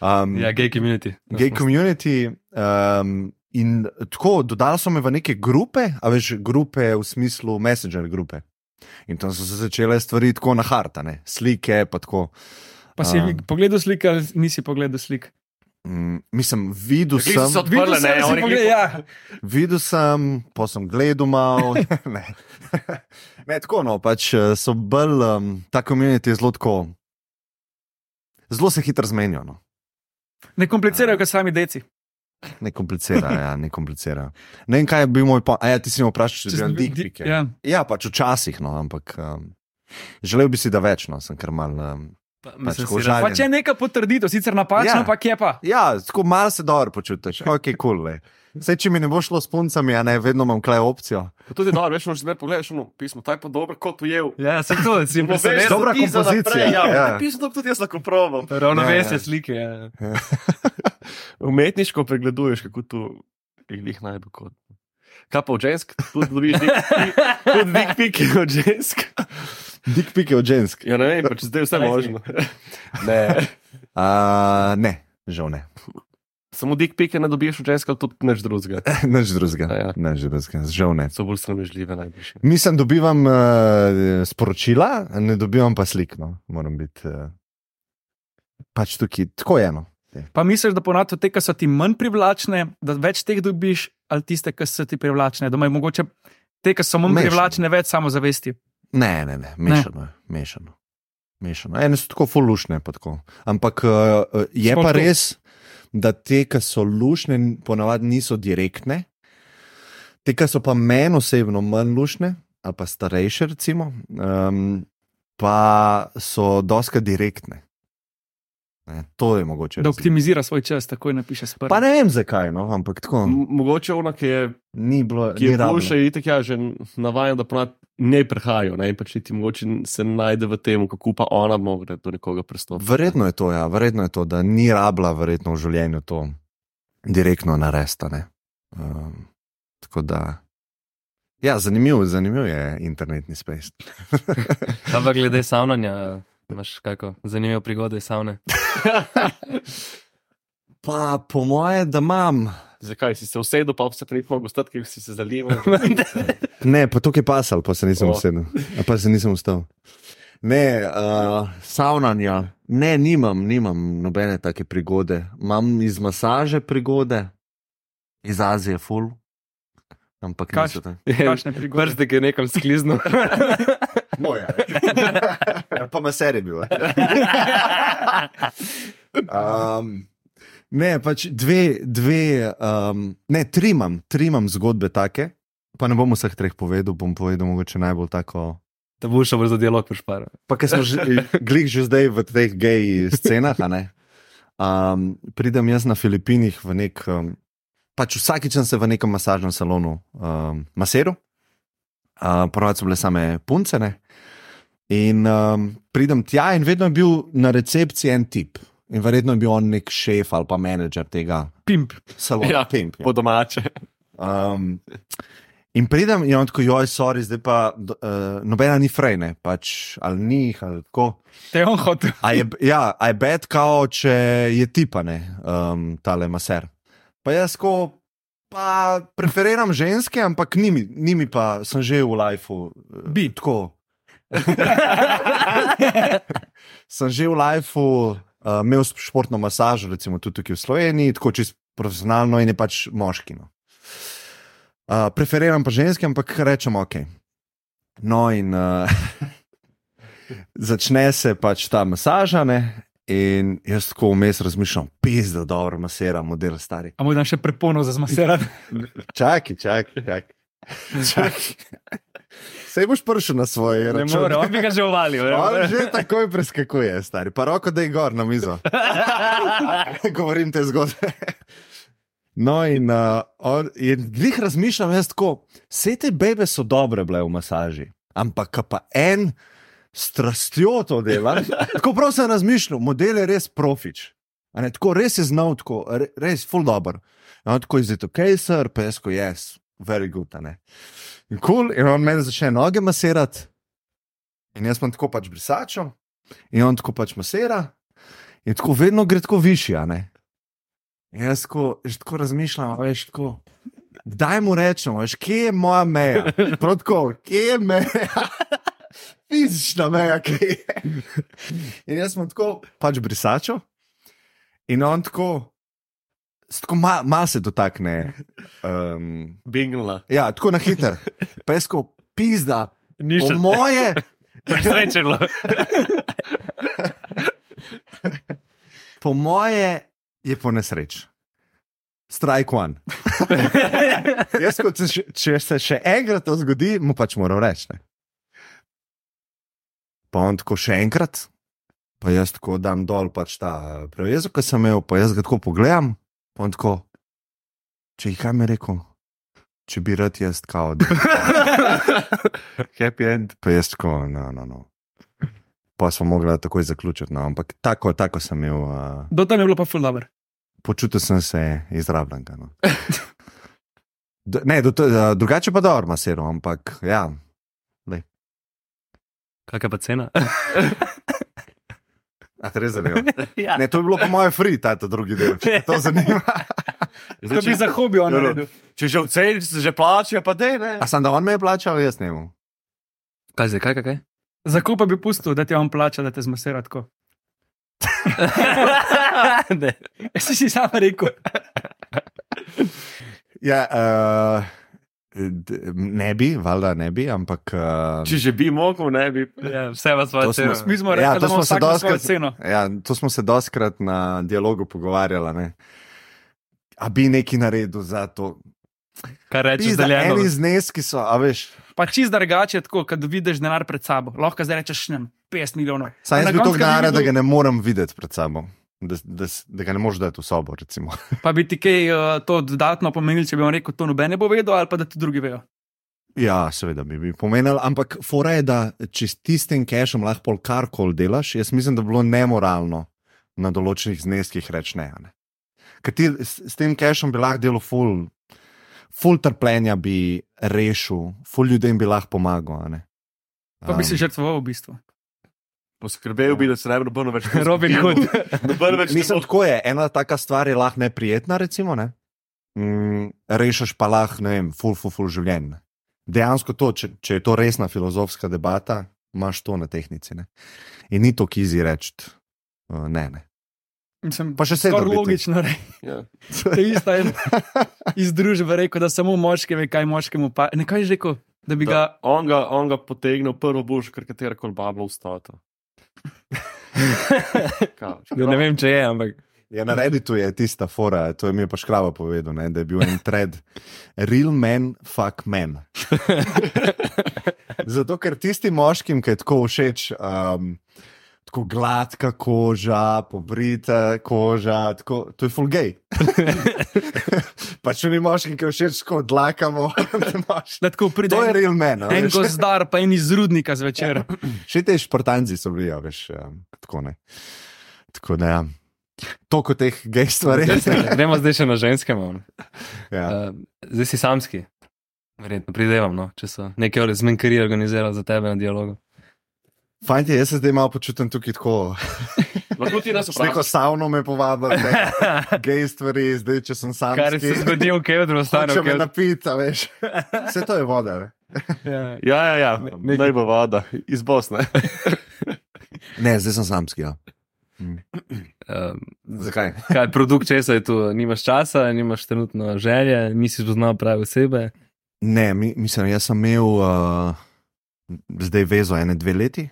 Speaker 4: Um,
Speaker 6: Ja, gay community.
Speaker 4: gay community. Um, in tako, dodali so me v neke grupe, a veš, grupe v smislu Messenger grupe. In tam so se začele stvari tako na hartane, slike, pa tako.
Speaker 5: Pa si
Speaker 4: A.
Speaker 5: pogledal slike ali nisi pogledal slik?
Speaker 4: Mm, mislim, videl
Speaker 3: so
Speaker 4: sem,
Speaker 3: odprle,
Speaker 5: Videl sem,
Speaker 3: ne,
Speaker 5: si
Speaker 3: oni
Speaker 5: pogledal, ja.
Speaker 4: videl sem, pa sem gledal malo. ne. ne, tako no, pač eh, so bolj, um, ta komunit je zelo tako. Zelo se hitro zmenijo. No.
Speaker 5: Ne komplicirajo, kot sami deci.
Speaker 4: Ne komplicira, ja, ne komplicira. Ne vem, kaj je bil moj pa. Ja, ti si me vprašal, če
Speaker 5: si-
Speaker 4: bil dikpike.
Speaker 5: Ja.
Speaker 4: Ja, pač včasih, no, ampak um, želel bi si, da več, no, sem kar mal. Um,
Speaker 6: Pa,
Speaker 4: Pač
Speaker 6: mislim,
Speaker 4: ko
Speaker 6: si
Speaker 4: žal-
Speaker 6: raz-
Speaker 5: Pa če je neka potrditev, sicer napačna,
Speaker 4: Ja.
Speaker 5: ja. ampak je pa.
Speaker 4: ja, tako mal se dobro počutiš, ok, kul. Cool, Vse, če mi ne bo šlo s puncami, a ne, vedno imam klej opcijo.
Speaker 3: Pa tudi dobro, veš, moraš zmer pogledati, ono pismo, taj pa dobro, kot ujel.
Speaker 6: Ja, sem to, si jim presenečen.
Speaker 4: dobra kompozicija,
Speaker 3: Ja,
Speaker 4: ja.
Speaker 3: ja. pismo tudi jaz lahko probam.
Speaker 6: Ravnovesje
Speaker 4: Ja, ja.
Speaker 6: slike. Ja.
Speaker 3: Umetniško pregleduješ, kako tu jih najbolj kot. Kaj pa od žensk? Tudi dobiš dik- tudi dik pike od žensk.
Speaker 4: Dikpike od žensk.
Speaker 3: Ja, ne vem, pač zdaj je vse možno. Ne.
Speaker 4: Uh, ne, žal ne.
Speaker 3: Samo dik pike ne dobiš od žensk, tudi nič drugega.
Speaker 4: Nič drugega.
Speaker 3: Ja.
Speaker 4: Nič drugega, žal ne.
Speaker 3: So bolj sramežljive najbližje.
Speaker 4: Mislim, dobivam uh, sporočila, ne dobivam pa slik. No. Moram biti uh, pač tukaj, tako je eno.
Speaker 5: Pa misliš, da ponavadi te, ki so ti manj privlačne, da več teh dobiš, ali tiste, ki so ti privlačne. Da imajo mogoče te, ki so manj
Speaker 4: Mešano.
Speaker 5: privlačne, več samozavesti.
Speaker 4: Ne, ne, ne, mešano je. Mešano. mešano. Ene so tako fulušne, pa tako. Ampak uh, je
Speaker 5: Sploh
Speaker 4: pa
Speaker 5: to.
Speaker 4: res, da te, ki so lušne, ponavadi niso direktne. Te, ki so pa meni osebno manj lušne, ali pa starejše, recimo, um, pa so doska direktne. Ne, to je mogoče.
Speaker 5: Da optimizira svoj čas, takoj napiše sprva.
Speaker 4: Pa ne vem zakaj, no, ampak tako.
Speaker 3: M- Mogoče ona, ki je,
Speaker 4: Ni bilo,
Speaker 3: ki
Speaker 4: ni
Speaker 3: je boljša, je itak ja že navaden, da ponad ne prehajajo, ne, in pač ti mogoče se najde v tem, kako pa ona more do nekoga pristopiti.
Speaker 4: Verjetno je to, ja, verjetno je to, da ni rabila verjetno v življenju to direktno narestane. Um, tako da. Ja, zanimiv, zanimiv je internetni space.
Speaker 6: Pa glede savnanja, imaš kako zanimivo prigode iz savne?
Speaker 4: Pa po moje, da imam.
Speaker 3: Zakaj si se usedel, pa vse prej mogel stati, ker si se zalival?
Speaker 4: Ne, pa tukaj pasal, pa se nisem usedel, pa se nisem ustal. Ne, uh, savnanja, ne, nimam, nimam nobene take prigode. Imam iz masaže prigode, iz Azije, full. Ampak
Speaker 5: Kaš-
Speaker 4: niso tako.
Speaker 5: Kakšne prigode.
Speaker 6: Prste, ki je nekam skliznil.
Speaker 4: Moja. Ja, pa maser je bil. Um, ne, pač dve, dve um, ne, tri imam, tri imam zgodbe take. Pa ne bom vseh treh povedal, bom povedal mogoče najbolj tako.
Speaker 6: Da bo šel za dialog prišpara.
Speaker 4: Pa ker smo že, glih že zdaj v teh gej scenah, a ne. Um, pridem jaz na Filipinih v nek, um, pač vsakič sem se v nekem masažnem salonu um, maseru, uh, ponovadi so bile same punce. Ne? In um, pridem tja, in vedno je bil na recepciji en tip. In verjetno je bil on nek šef ali pa menedžer tega
Speaker 5: Pimp.
Speaker 4: salona.
Speaker 3: Ja,
Speaker 4: Pimp, ja.
Speaker 3: Po domače.
Speaker 4: Um, in pridem in on tako, joj, sorry, zdaj pa uh, nobena ni frejne, pač ali ni jih ali tako.
Speaker 5: Te on hotel.
Speaker 4: A je, ja, a je bed, kao, če je tipane, um, tale maser. Pa jaz ko, pa preferiram ženske, ampak ni mi, ni mi pa, sem že v lifeu. eh,
Speaker 5: Bi.
Speaker 4: Tako. sem že v lifeu uh, imel športno masažo, recimo tudi tukaj v Sloveniji, tako čist profesionalno in je pač moški. No. Uh, preferiram pa ženske, ampak rečem ok. No in. Uh, začne se pač ta masaža, ne? In jaz tako vmes razmišljam, pis, da dobro masira model stari.
Speaker 5: A moj dan še prepono za zmasirati.
Speaker 4: Čakaj, čakaj, čakaj. čakaj. Sej boš prišel na svoje
Speaker 6: Ne
Speaker 4: račune.
Speaker 6: more, on bi ga že uvalil. ne.
Speaker 4: On že takoj preskakuje, stari. Pa roko da je gor na mizo. Govorim te zgodbe. No, in, uh, on, in glih razmišljam, jaz tako, vse te bebe so dobre bile v masaži, ampak pa en strastjo to dela. Tako prav sem razmišljal, model je res profič. Ne, tako res je znal, tako, re, res full dobro. In on tako je zdaj ok, sir, pa jaz ko yes, very good. In kul, cool, in on meni začne noge masirati. In jaz sem tako pač brisačo, in on tako pač masira, in tako vedno gre tako višje. a ne. In jaz tako, že tako razmišljam, veš, tako. Daj mu rečemo, veš, kje je moja meja? Prav tako, kje je meja? Fizična meja, kje je. In jaz sem tako pač brisačo, in on tako, tako ma, ma se dotakne. Um,
Speaker 3: Bingla.
Speaker 4: ja, tako na hiter. Pa jaz tako, pizda,
Speaker 6: Ni še
Speaker 4: moje.
Speaker 6: srečalo.
Speaker 4: Po moje je po nesreč. Strike one. Jaz, kot še- če se še enkrat to zgodi, mu pač moram reči. Ne. Pa on tako še enkrat, pa jaz tako dam dol pač ta prevezo, ki sem imel, pa jaz ga tako pogledam, pa on tako, če jih kaj mi rekel, če bi rad jaz kao,
Speaker 3: Happy end.
Speaker 4: pa jaz tako, no, no, no. Pa smo mogli takoj zaključiti, no, ampak tako, tako sem imel. Uh,
Speaker 5: Do tam je bilo pa ful dobro.
Speaker 4: počutil sem se izrabljen. No. Ne, do, eh, drugače pa dobro, masero, ampak ja.
Speaker 6: Kakšna pa cena?
Speaker 4: A te res zanima?
Speaker 6: ja.
Speaker 4: Ne, to je bilo po mojem free, ta ta drugi del. Če te to zanima.
Speaker 5: To bi za hobi on naredil.
Speaker 3: Če že se že plačajo, pa dej, ne.
Speaker 4: A sem da on me je plačal, jaz ne vem.
Speaker 6: Kaj zdaj, kaj, kaj? kaj?
Speaker 5: Za kupa bi pustil, da ti on plača, da te zmasira tako.
Speaker 6: Ne.
Speaker 5: Jaz si sam rekel.
Speaker 4: Ja, uh, ne bi, valjda ne bi, ampak. Uh,
Speaker 3: Če že bi mogel, ne bi.
Speaker 6: Ja, vse vas
Speaker 4: smo-
Speaker 6: ceno.
Speaker 5: Mi smo
Speaker 4: Ja,
Speaker 5: rekli,
Speaker 4: to
Speaker 5: da
Speaker 4: smo se dostikrat-
Speaker 5: ceno.
Speaker 4: ja, to smo se doskrat na dialogu pogovarjali. Ne? A bi nekaj naredil za to?
Speaker 6: Kaj rečeš,
Speaker 4: Pizda,
Speaker 6: deljeno?
Speaker 4: eni zneski so, a veš.
Speaker 5: Pa čist drugače, tako, kad vidiš denar pred sabo. Lahko zdaj rečeš, ne, vem, 50 milijonov.
Speaker 4: Saj jaz bi to gnara, da ga ne morem videti pred sabo. Da, da, da ga ne moreš dati v sobo. Recimo.
Speaker 5: Pa bi ti kaj uh, to dodatno pomenil, če bi on rekel, to noben ne bo vedel, ali pa da ti drugi vejo.
Speaker 4: Ja, seveda bi, bi pomenil, ampak fora je, da če s tistim cashom lahko pol karkoli delaš, jaz mislim, da bi bilo nemoralno na določenih zneskih reči ne. ne. Ker ti s, s tem cashom bi lahko delal full, full trpljenja bi rešil, full ljudem bi lahko pomagal. ne.
Speaker 5: Pa bi
Speaker 4: Um,
Speaker 5: si žrtvoval v bistvu.
Speaker 3: Poskrbel bi, da se ne bi nobeno več
Speaker 6: Robin Hood.
Speaker 3: Več
Speaker 4: Mislim, tako je. Ena taka stvar je lahko neprijetna, recimo. Ne? Mm, rešiš pa lahko, ne vem, full, full, full življenje. Dejansko to, če, če je to resna filozofska debata, imaš to na tehnici. Ne? In ni to kizi reči, uh, ne, ne.
Speaker 5: Mislim,
Speaker 4: Pa še sedem
Speaker 5: skoraj
Speaker 4: biti.
Speaker 5: logično je.
Speaker 3: Ja.
Speaker 5: To je isto en iz družbe rekel, da samo moški ve, kaj moškemu pa. Nekaj je rekel, da bi ga.
Speaker 3: Da, on, ga, on ga potegne v prvo buš, ker katera koli babla vstata.
Speaker 6: Ja, ne vem, če je, ampak.
Speaker 4: Ja, na Redditu je tista fora, to je mi je pa škrava povedal, ne, da je bil en thread, real man, fuck man. Zato, ker tistim moškim, ki je tako všeč, um, tako gladka koža, pobrita koža, tako, to je full gay. pač oni moški, ki všeč, tako dlakamo,
Speaker 5: Da tako pride
Speaker 4: to je real man. a
Speaker 5: en gozdar, pa en iz rudnika zvečer.
Speaker 4: Še te športanci so bili, a veš, um, tako ne. Tako da, ja. Toliko teh gej stvari.
Speaker 6: Gremo zdaj še na ženske. malo.
Speaker 4: ja.
Speaker 6: Uh, zdaj si samski. Verjetno pridevam, no, če so neke ure zmenkari organizirali za tebe na dialogu.
Speaker 4: Fajn je, jaz se zdaj malo počutim tukaj tako.
Speaker 3: Lahko ti nas
Speaker 4: S neko
Speaker 3: vprašaš.
Speaker 4: savno me povabili, gej stvari, zdaj če sem sam.
Speaker 6: Kar se zgodi v Kevdru, ostane
Speaker 4: Če
Speaker 6: v
Speaker 4: me napita, veš. Vse to je voda. Ne,
Speaker 6: Ja.
Speaker 3: Ja, ja, ja.
Speaker 6: Ne-
Speaker 3: naj bo voda iz Bosne.
Speaker 4: ne zdaj sem samski. Ja.
Speaker 6: Um,
Speaker 4: Zakaj?
Speaker 6: kaj produkt česa je tu? Nimaš časa, nimaš trenutno želje, nisi spoznal prave osebe.
Speaker 4: Ne, mi, mislim, jaz sem imel uh, zdaj vezo ene dve leti.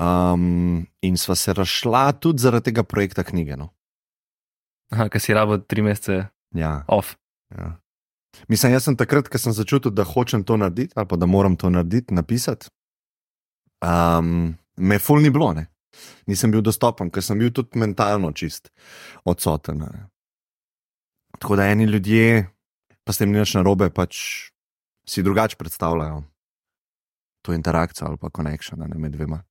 Speaker 4: Um, in sva se razšla tudi zaradi tega projekta knjige. No.
Speaker 6: Aha, ker si rabo tri mesece
Speaker 4: Ja,
Speaker 6: off.
Speaker 4: ja. Mislim, jaz sem takrat, ko sem začutil, da hočem to narediti, ali pa da moram to narediti, napisati. Um, me ful ni bilo, ne. nisem bil dostopen, ker sem bil tudi mentalno čist odsoten. Ne. Tako da eni ljudje, pa s tem ni nič narobe, pač si drugače predstavljajo to interakcijo ali pa ne, med dvema.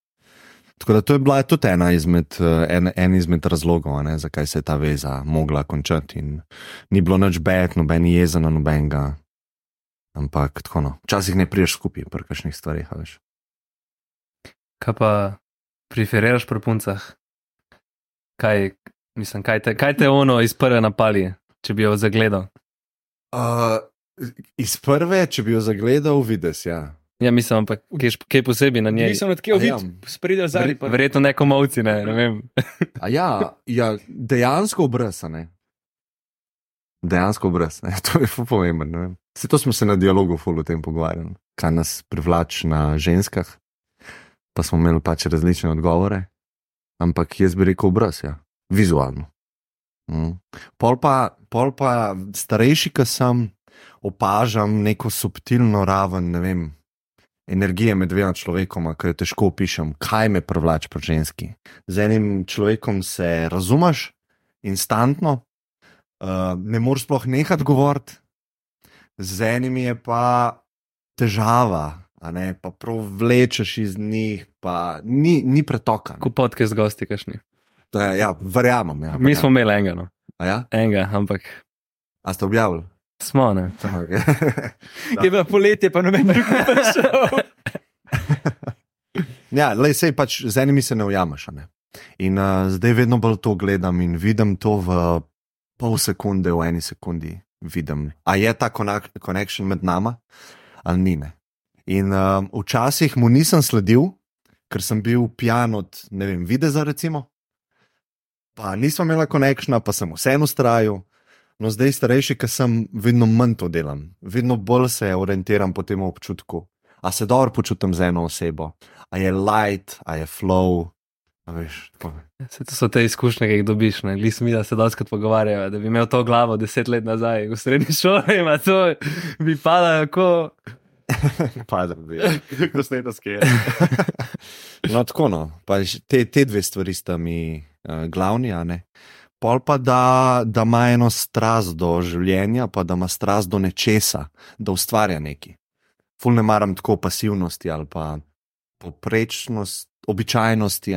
Speaker 4: Tako da to je bila tudi ena izmed, eh, en, en izmed razlogov, a ne, zakaj se je ta veza mogla končati. In ni bilo nič bed, noben jezen na nobenega. Ampak tako no, včasih ne priješ skupaj pri kakšnih stvarih, a veš.
Speaker 6: Kaj pa preferiraš pri puncah? Kaj, mislim, kaj te, kaj te ono iz prve napali, če bi jo zagledal?
Speaker 4: Uh, iz prve, če bi jo zagledal, vidiš, ja.
Speaker 6: Ja, mislim, ampak kaj, šp- kaj posebej na njej?
Speaker 5: Nisem odkje
Speaker 4: A ja.
Speaker 5: videl, spredaj zadnji.
Speaker 6: Ver, verjetno neko mavci, ne, ne vem.
Speaker 4: A ja, ja dejansko obraz, a ne. Dejansko obraz, ne? to je ne vem. Saj to smo se na dialogu ful o tem pogovarjali, kaj nas privlači na ženskah, pa smo imeli pač različne odgovore. Ampak jaz bi rekel obraz, ja, vizualno. Mm. Pol, pa, pol pa starejši, ki sem, opažam neko subtilno raven, ne vem. Energije med dvema človekoma, ki jo težko opišem, kaj me privlači pri ženski. Z enim človekom se razumeš, instantno, uh, ne moreš sploh nehati govoriti, z enim je pa težava, ne pa prav vlečeš iz njih, pa ni, ni pretoka.
Speaker 6: Kupotke z gosti, kašni.
Speaker 4: Je, ja, verjamem. Ja,
Speaker 6: Mi smo imeli enega, no.
Speaker 4: A ja?
Speaker 6: enega, ampak
Speaker 4: A ste objavili?
Speaker 6: smo, ne.
Speaker 5: Je bilo poletje, pa noben drug ni prišel.
Speaker 4: Ja, le sej pač z enimi se ne ujameš. Ne? In uh, zdaj vedno bolj to gledam in vidim to v pol sekunde, v eni sekundi. Vidim, a je ta connection med nama ali ni. Ne? In uh, včasih mu nisem sledil, ker sem bil pijan od, ne vem, videza, recimo. Pa nisem imela konekšna, pa sem vseeno ustrajal. No, zdaj starejši, ker sem vedno manj to delam, vedno bolj se orientiram po tem občutku. A se dobro počutim z eno osebo, a je light, a je flow. A veš, tako.
Speaker 6: Se to so te izkušnje, ki jih dobiš. Smo mi, da se doskrat pogovarjajo, da bi imel to glavo deset let nazaj v srednji šoli, ima to bi padalo kot.
Speaker 4: Padem, ko ste to skeri. No, tako no. Pa ž- te, te dve stvari sta mi uh, glavni, a ne. Pol pa, da, da ima eno strast do življenja, pa da ima strast do nečesa, da ustvarja nekaj. Ful ne maram tako pasivnosti ali pa poprečnost, običajnosti.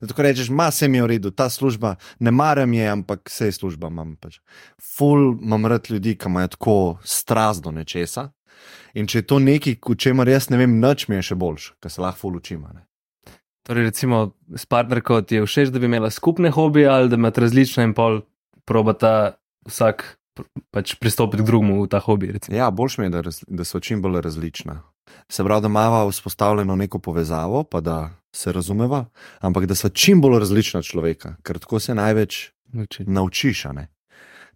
Speaker 4: Zato rečeš, ma se mi je v redu, ta služba, ne maram je, ampak vse služba imam. Pač. Ful imam rad ljudi, ki imajo tako strast do nečesa. In če je to nekaj, v čemer jaz ne vem, nič mi je še boljš, ker se lahko ful učim. ne.
Speaker 6: Torej, recimo, s partnerko ti je všeč, da bi imela skupne hobije ali da imate različne in pol probata vsak pač pristopiti k drugemu v ta hobi. Recimo.
Speaker 4: Ja, boljš mi je, da, raz, da so čim bolj različna. Se pravi, da imamo vzpostavljeno neko povezavo, pa da se razumeva, ampak da so čim bolj različna človeka, ker tako se največ
Speaker 6: Uči.
Speaker 4: naučiš. ne.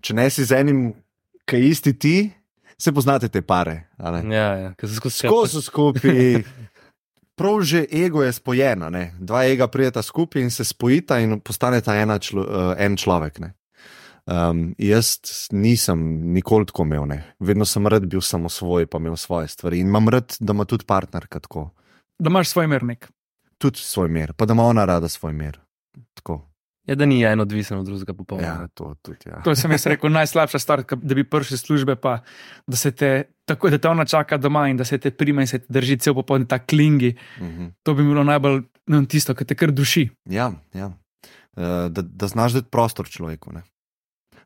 Speaker 4: Če ne si z enim, ki je isti ti, se poznate te pare.
Speaker 6: Ja, ja, ker se skozi
Speaker 4: Skozi so skupaj. Prav že ego je spojena, ne? dva ega prijeta skupaj in se spojita in postaneta ena člo, uh, en človek. ne. Um, jaz nisem nikoli tako imel, ne. vedno sem rad bil samo svoj, pa imel svoje stvari in imam rad, da ima tudi partnerka tako,
Speaker 5: Da imaš svoj mernik.
Speaker 4: tudi svoj mir, pa da ima ona rada svoj mir. Tako.
Speaker 6: Ja, da ni en odvisen od drugega popolnoma.
Speaker 4: Ja, to tudi. Ja.
Speaker 5: To sem jaz rekel, najslabša stvar, da bi prišel iz službe, pa da se te tako, da te ona čaka doma in da se te prime in se te drži cel popoln ta klingi.
Speaker 4: Mhm.
Speaker 5: To bi bilo najbolj ne, vem, tisto, kar te kar duši.
Speaker 4: Ja, ja. Uh, da, da znaš dati prostor človeku. Ne?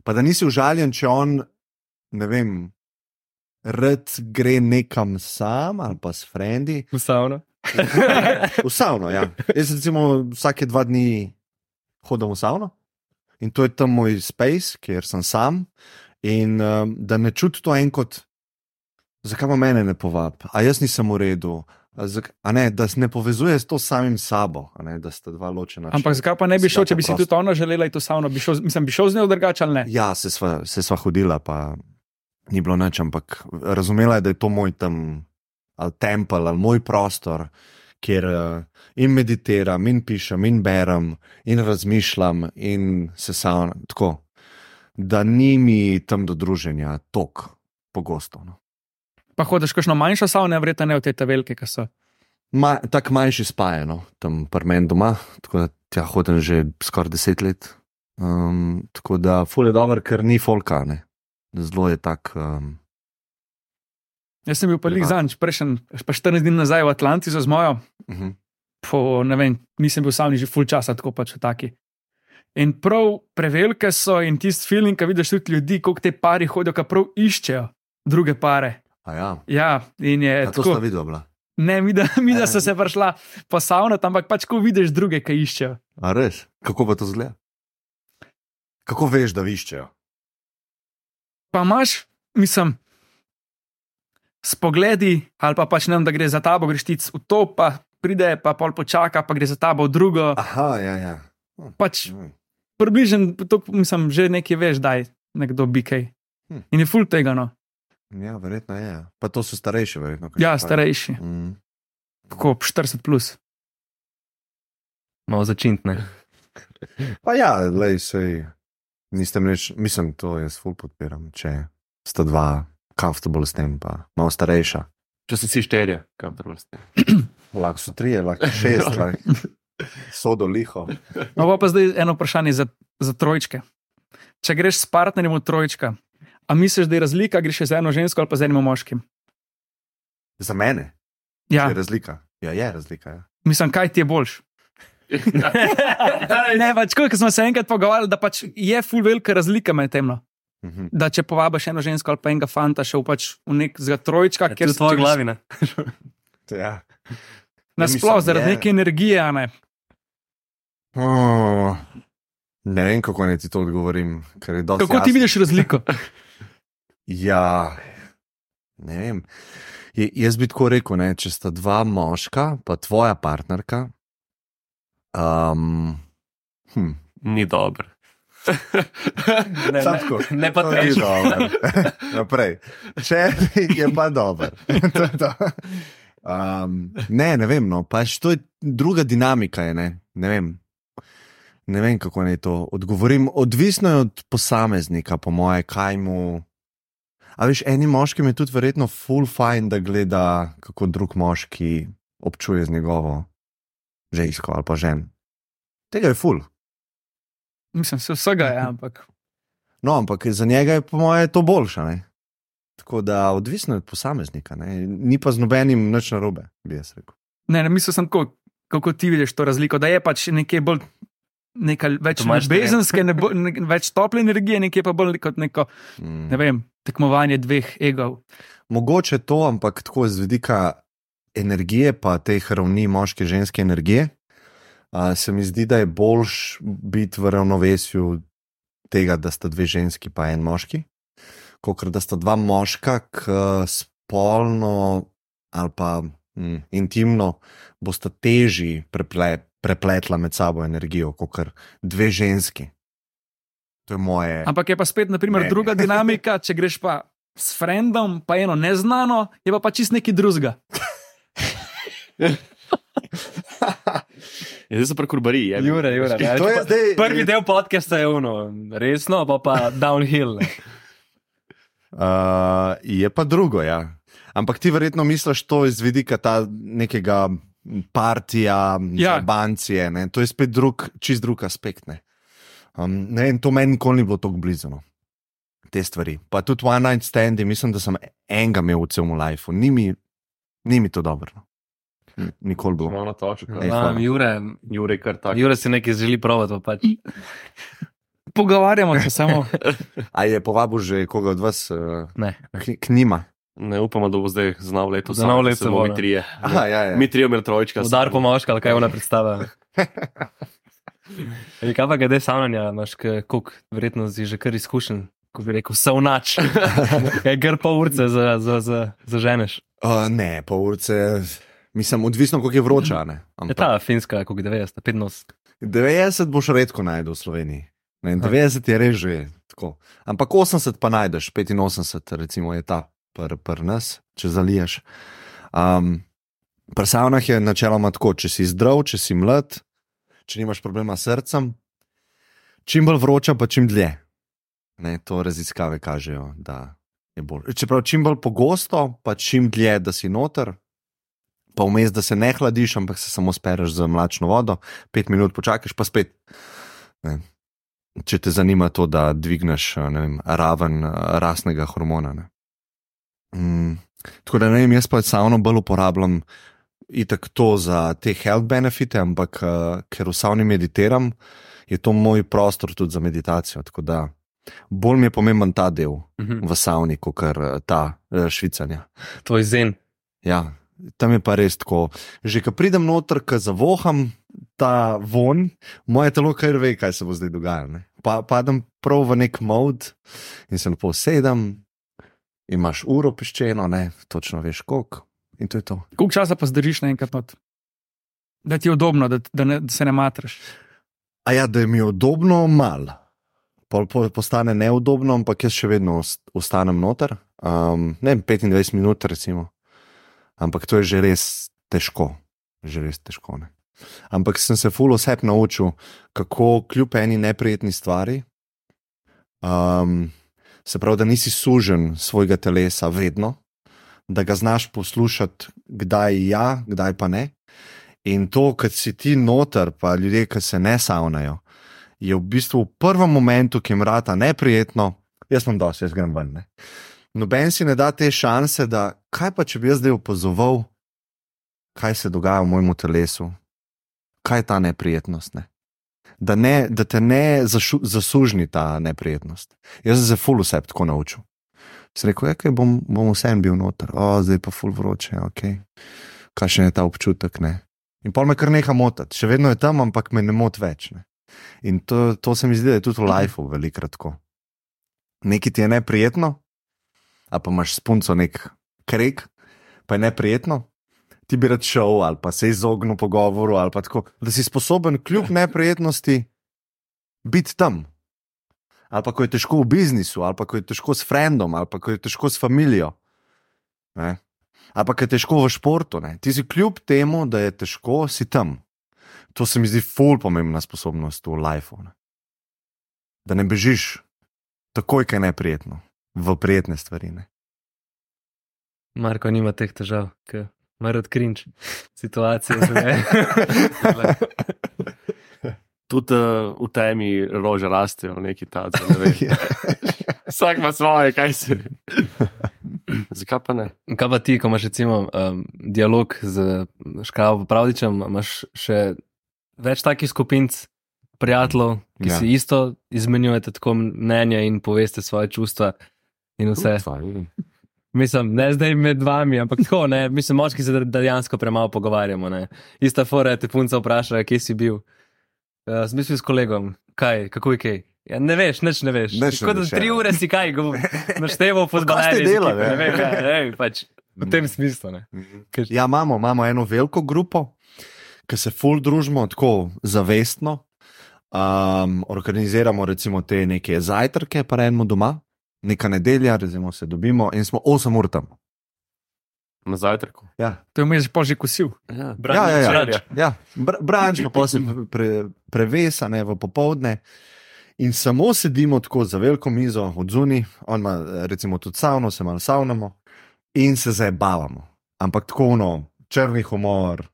Speaker 4: Pa da nisi užaljen, če on, ne vem, rad gre nekam sam ali pa s frendi.
Speaker 6: Ustavno.
Speaker 4: V savno, ja. Jaz recimo vsake dva dni hodim v savno in to je tam moj space, kjer sem sam. In um, da ne čuti to en kot, zakaj mene ne povab, a jaz nisem v redu. Ne, da se ne povezuje s to samim sabo, ne, da sta dva ločena.
Speaker 5: Ampak zakaj pa ne bi šel, če bi si
Speaker 4: Prosto.
Speaker 5: tudi ona želela iti v savno, bi šel, mislim, bi šel z njo drugače ali ne?
Speaker 4: Ja, se sva, se sva hodila, pa ni bilo nič, ampak razumela je, da je to moj tam ali tempel ali moj prostor, kjer uh, in meditiram, in pišem, in berem, in razmišljam, in se sam tako, da ni mi tam do druženja tok pogosto. No.
Speaker 5: Pa hodiš kakšno manjšo savno, verjetno ne v te ta velike, ki so.
Speaker 4: Ma, Tako manjši spajeno, tam prmen doma, tako da tja hodim že skoraj deset let. Um, tako da ful je dobro, ker ni folkane. Zelo je tak. Um,
Speaker 5: Jaz sem bil pa
Speaker 4: Ja.
Speaker 5: zanj, prejšen, pa 14 dni nazaj v Atlanti za zmojo,
Speaker 4: uh -huh.
Speaker 5: po, vem, nisem bil sam že full časa, tako pač v taki. In prav prevelike so in tisti feeling, ki vidiš tudi ljudi, koliko te pari hodijo, ki prav iščejo druge pare.
Speaker 4: A ja,
Speaker 5: Ja, in je
Speaker 4: ja to
Speaker 5: tako.
Speaker 4: sta videla.
Speaker 5: Ne, mi da, mi da so se prišla po savno, ampak pač ko vidiš druge, ki iščejo.
Speaker 4: A res? Kako pa to zgleda? Kako veš, da viščejo?
Speaker 5: Pa imaš, mislim, spogledi, ali pa pač ne vem, da gre za tabo, greš ti v to, pa pride, pa pol počaka, pa gre za tabo v drugo.
Speaker 4: Aha, ja, ja.
Speaker 5: Pač
Speaker 4: Mm.
Speaker 5: približen, to, mislim, že nekaj veš, da je nekdo bikej.
Speaker 4: Hm.
Speaker 5: In je full tega, no.
Speaker 4: Ja, verjetno je. Pa to so starejši, verjetno.
Speaker 5: Ja,
Speaker 4: kakšni
Speaker 5: starejši.
Speaker 4: Mm.
Speaker 5: kako 40 plus.
Speaker 6: Malo začintne.
Speaker 4: Pa ja, lej, sej. Niste reč, mislim, to jaz ful podpiram, če sta dva comfortable s tem, pa malo starejša.
Speaker 3: Če si si šterje, kam prvoste.
Speaker 4: Lahko so trije, lahko šest, lahko sodo liho.
Speaker 5: No, pa, pa zdaj eno vprašanje za, za trojčke. Če greš s partnerjem v trojčka, a misliš, da je razlika, greš z eno žensko ali pa z enim moškim?
Speaker 4: Za mene
Speaker 5: Ja,
Speaker 4: je razlika. Ja, je razlika. Ja.
Speaker 5: mislim, kaj ti je boljš. ne, pač, ko smo se enkrat pogovarjali, da pač je full velika razlika med tem. No.
Speaker 4: Mhm.
Speaker 5: Da če povabiš eno žensko ali pa enega fanta, še v, pač, v nek zga trojčka,
Speaker 6: Ker
Speaker 5: kjer
Speaker 6: v tvoji glavi ne.
Speaker 4: Ja.
Speaker 5: Nasploh zaradi
Speaker 4: je-
Speaker 5: neke energije, a ne.
Speaker 4: Oh, ne vem, kako naj ti to odgovorim. je
Speaker 5: Kako ti
Speaker 4: jasno.
Speaker 5: vidiš razliko?
Speaker 4: Ja, ne vem. Je, jaz bi tako rekel, ne, če sta dva moška, pa tvoja partnerka. Um, hm,
Speaker 3: Ni dobro.
Speaker 6: Ne,
Speaker 4: Samo
Speaker 6: ne,
Speaker 4: tako.
Speaker 6: ne pa tež.
Speaker 4: dobro. Naprej. Če je pa dober. Um, ne, ne vem. No. Pač to je druga dinamika. Je, ne? Ne, vem. ne vem, kako naj to odgovorim. Odvisno je od posameznika, po moje, kaj mu. A veš, enim moškim je tudi verjetno full fajn, da gleda, kako drug moški občuje z njegovo žensko ali pa žen. Tega je full.
Speaker 5: Mislim, se vsega je, ampak.
Speaker 4: No, ampak za njega je, po mojem, to boljše. Ne? Tako da odvisno je od posameznika, ne? ni pa z nobenim nič narobe, bi jaz rekel.
Speaker 5: Ne, ne mislil sem tako, kako ti vidiš to razliko, da je pač nekaj bolj. Nekaj več ljubezenske, ne bo, ne, več tople energije, nekaj pa bolj kot neko,
Speaker 4: Mm.
Speaker 5: ne vem, tekmovanje dveh egov.
Speaker 4: Mogoče to, ampak tako z vidika energije, pa teh ravni moške in ženske energije, se mi zdi, da je boljš biti v ravnovesju tega, da sta dve ženski, pa en moški, kot da sta dva moška, ki spolno ali pa mm, intimno bosta težji preple, prepletla med sabo energijo, kot dve ženski. To je moje.
Speaker 5: Ampak je pa spet, naprimer,
Speaker 4: Ne.
Speaker 5: druga dinamika, če greš pa s frendom, pa eno neznano, je pa, pa čist nekaj drugega.
Speaker 3: Ja, zdaj so prekurbariji. je.
Speaker 6: Jure, Jure. ne.
Speaker 4: To je zdaj-
Speaker 6: Prvi del podcasta je uno, resno, pa pa downhill. ne.
Speaker 4: Uh, je pa drugo, ja. Ampak ti verjetno misliš to iz vidika ta nekega partija,
Speaker 5: Ja.
Speaker 4: ja. bancije. Ne? To je spet drug, čist drug aspekt. Ne? Um, ne vem, to meni nikoli ni bilo tako blizu. No. Te stvari. Pa tudi one night standi, mislim, da sem enega imel v celem lifeu, ni mi, ni mi to dobro. No. N- Nikoli bilo.
Speaker 3: Malo.
Speaker 4: Ej, hvala.
Speaker 6: Um, Jure,
Speaker 3: Jure, kar tako.
Speaker 6: Jure si nekaj želi provati, pa pač.
Speaker 5: Pogovarjamo se samo.
Speaker 4: A je povabil že koga od vas uh,
Speaker 6: Ne.
Speaker 4: k, k njima?
Speaker 3: Ne upamo, da bo zdaj znal leto.
Speaker 6: Novo leto bo,
Speaker 3: mi trije.
Speaker 4: Aha, ja, ja.
Speaker 3: Mi trije, imeli trojčka.
Speaker 6: Udar po moška, ali kaj ona predstava. Ej, Kaj pa glede savnanja, imaš kuk, verjetno si že kar izkušen, ko bi rekel, vse vnač. Kaj gr pol urce za, za, za, za ženeš.
Speaker 4: Uh, ne, pol urce, mislim, odvisno, koliko je vroča. ne.
Speaker 6: Je
Speaker 4: Ampak-
Speaker 6: ta finska, koliko 90, 95.
Speaker 4: 90 boš redko najdel v Sloveniji. Ne, 90 je res že tako. Ampak 80 pa najdeš, 85 recimo je ta pr, pr nas, če zaliješ. Um, Pri savnah je načeloma tako, če si zdrav, če si mlad, če nimaš problema s srcem, čim bolj vroča, pa čim dlje. Ne, to raziskave kažejo, da je bolj. Čeprav čim bolj pogosto, pa čim dlje, da si noter, pa vmes, da se ne hladiš, ampak se samo spereš z mlačno vodo, pet minut počakaš, pa spet. Ne. Če te zanima to, da dvigneš ne vem, raven eh, rasnega hormona. Ne. Mm, tako da ne vem, jaz pa savno bolj uporabljam itak to za te health benefite, ampak uh, ker v savni meditiram, je to moj prostor tudi za meditacijo. Tako da bolj mi je pomemben ta del
Speaker 6: Mhm.
Speaker 4: v savni, kot kar eh, ta uh, švicanja.
Speaker 6: Tvoj zen.
Speaker 4: Ja, tam je pa res tako. Že ko pridem noter, ko zavoham ta von, moje telo kar ve, kaj se bo zdaj dogajalo. Pa, padem prav v nek mod in se lepo sedem, imaš uro peščeno, ne, točno veš koliko. In to je to.
Speaker 5: Koliko časa pa zdržiš naenkrat not? Da ti je udobno, da, da, ne, da se ne matraš.
Speaker 4: A ja, da je mi udobno, mal. Pol po- postane neudobno, ampak jaz še vedno ost- ostanem noter. Um, ne vem, 25 minut, recimo. Ampak to je že res težko, že res težko. Ne? Ampak sem se full oseb naučil, kako kljub eni neprijetni stvari, um, se pravi, da nisi sužen svojega telesa vedno, da ga znaš poslušati, kdaj ja, kdaj pa ne. In to, kar si ti noter, pa ljudje, ki se ne savnajo, je v bistvu v prvem momentu, ki jim rata neprijetno, jaz sem dosti, jaz grem ven. Ne? Noben si ne da te šanse, da kaj pa če bi jaz zdaj opazoval, kaj se dogaja v mojem telesu, kaj je ta neprijetnost. Ne? Da, ne, da te ne zašu, zasužni ta neprijetnost. Jaz sem se full vse tako naučil. Sem rekel, okay, bom, bom vsem bil noter, o, zdaj pa full vroče, ok. Kakšen je ta občutek, ne? In pol me kar neha motiti, še vedno je tam, ampak me ne moti več. Ne? In to, to se mi zdi, da je tudi v lifeu velikrat tako. Nekaj ti je neprijetno, a pa imaš spunco nek krek, pa je neprijetno, ti bi rad šel ali pa se izognil pogovoru, ali pa tako, da si sposoben kljub neprijetnosti biti tam. Ali pa ko je težko v biznisu, ali pa ko je težko s frendom, ali pa ko je težko s familijo. Ne? Ali pa ko je težko v športu. Ne? Ti si kljub temu, da je težko, si tam. To se mi zdi ful pomembna sposobnost v lifeu. Ne? Da ne bežiš takoj, kaj je neprijetno, v prijetne stvari. Ne?
Speaker 6: Marko nima teh težav, ker ima rad krinč situacije.
Speaker 3: Tudi uh, v temi rože rastejo, neki taci. Ne vem. Vsak ima svoje, kaj se. Zakaj pa ne?
Speaker 6: Kaj pa ti, ko imaš recimo um, dialog z Škravo Pravdičem, imaš še več takih skupin prijateljev, ki
Speaker 4: Ja.
Speaker 6: si isto izmenjujete tako mnenja in poveste svoje čustva in vse. Mislim, ne zdaj med vami, ampak tako, ne, mislim, moški se dejansko premalo pogovarjamo. Ne. Ista fora je te punca vprašala, kje si bil. Uh, Smisel s kolegom, kaj, kako je kaj. Ja, ne veš, nič ne veš.
Speaker 4: Nič ne
Speaker 6: Tako da
Speaker 4: veš,
Speaker 6: tri
Speaker 4: ja.
Speaker 6: ure si kaj, našteval po
Speaker 4: kaj ste
Speaker 6: zbalanju.
Speaker 4: delali,
Speaker 6: Ne
Speaker 4: ne?
Speaker 6: vem, ja, ne pač v tem smislu. Ne. Ker-
Speaker 4: Ja, imamo, imamo eno veliko grupo, ki se full družimo tako zavestno. Um, organiziramo recimo te neke zajtrke, pa enemu doma, neka nedelja, recimo se dobimo in smo 8 ur tam.
Speaker 3: Na zajtrku.
Speaker 4: Ja,
Speaker 5: To je vmes pa že kosil.
Speaker 3: Ja.
Speaker 4: ja, ja, ja.
Speaker 6: Branč.
Speaker 4: ja. Br branč pa se pre, prevesa ne, v popovdne. In samo sedimo tako za veliko mizo od zunaj, on ima recimo tudi savno, se malo savnamo in se zabavamo. Ampak tako no, črni humor,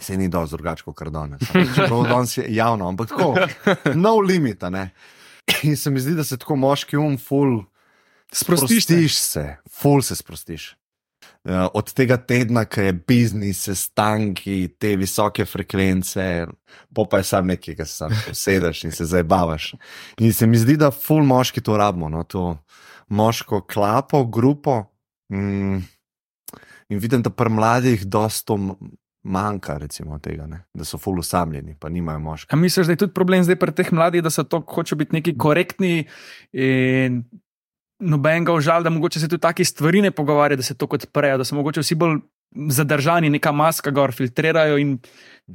Speaker 4: se ni dosti drugače kot danes. Čeprav danes je javno, ampak tako, no limita. Ne. In se mi zdi, da se tako moški um, full
Speaker 5: Sprostiš
Speaker 4: sprostiš se, full se sprostiš. Uh, od tega tedna, ki je biznis, sestanki, te visoke frekvence, pa pa je sam nekaj, ki se sam sedeš in se zabavaš. In se mi zdi, da full moški to rabimo, no, to moško klapo, grupo. Mm, in vidim, da pri mladih dosto manjka, recimo, tega, ne? da so full usamljeni, pa nimajo moškega.
Speaker 5: A misliš, da je tudi problem zdaj pri teh mladih, da so to hoče biti neki korektni in noben ga užal, da mogoče se tudi take stvari ne pogovarja, da se to kot prejo, da so mogoče vsi bolj zadržani, neka maska gor filtrirajo in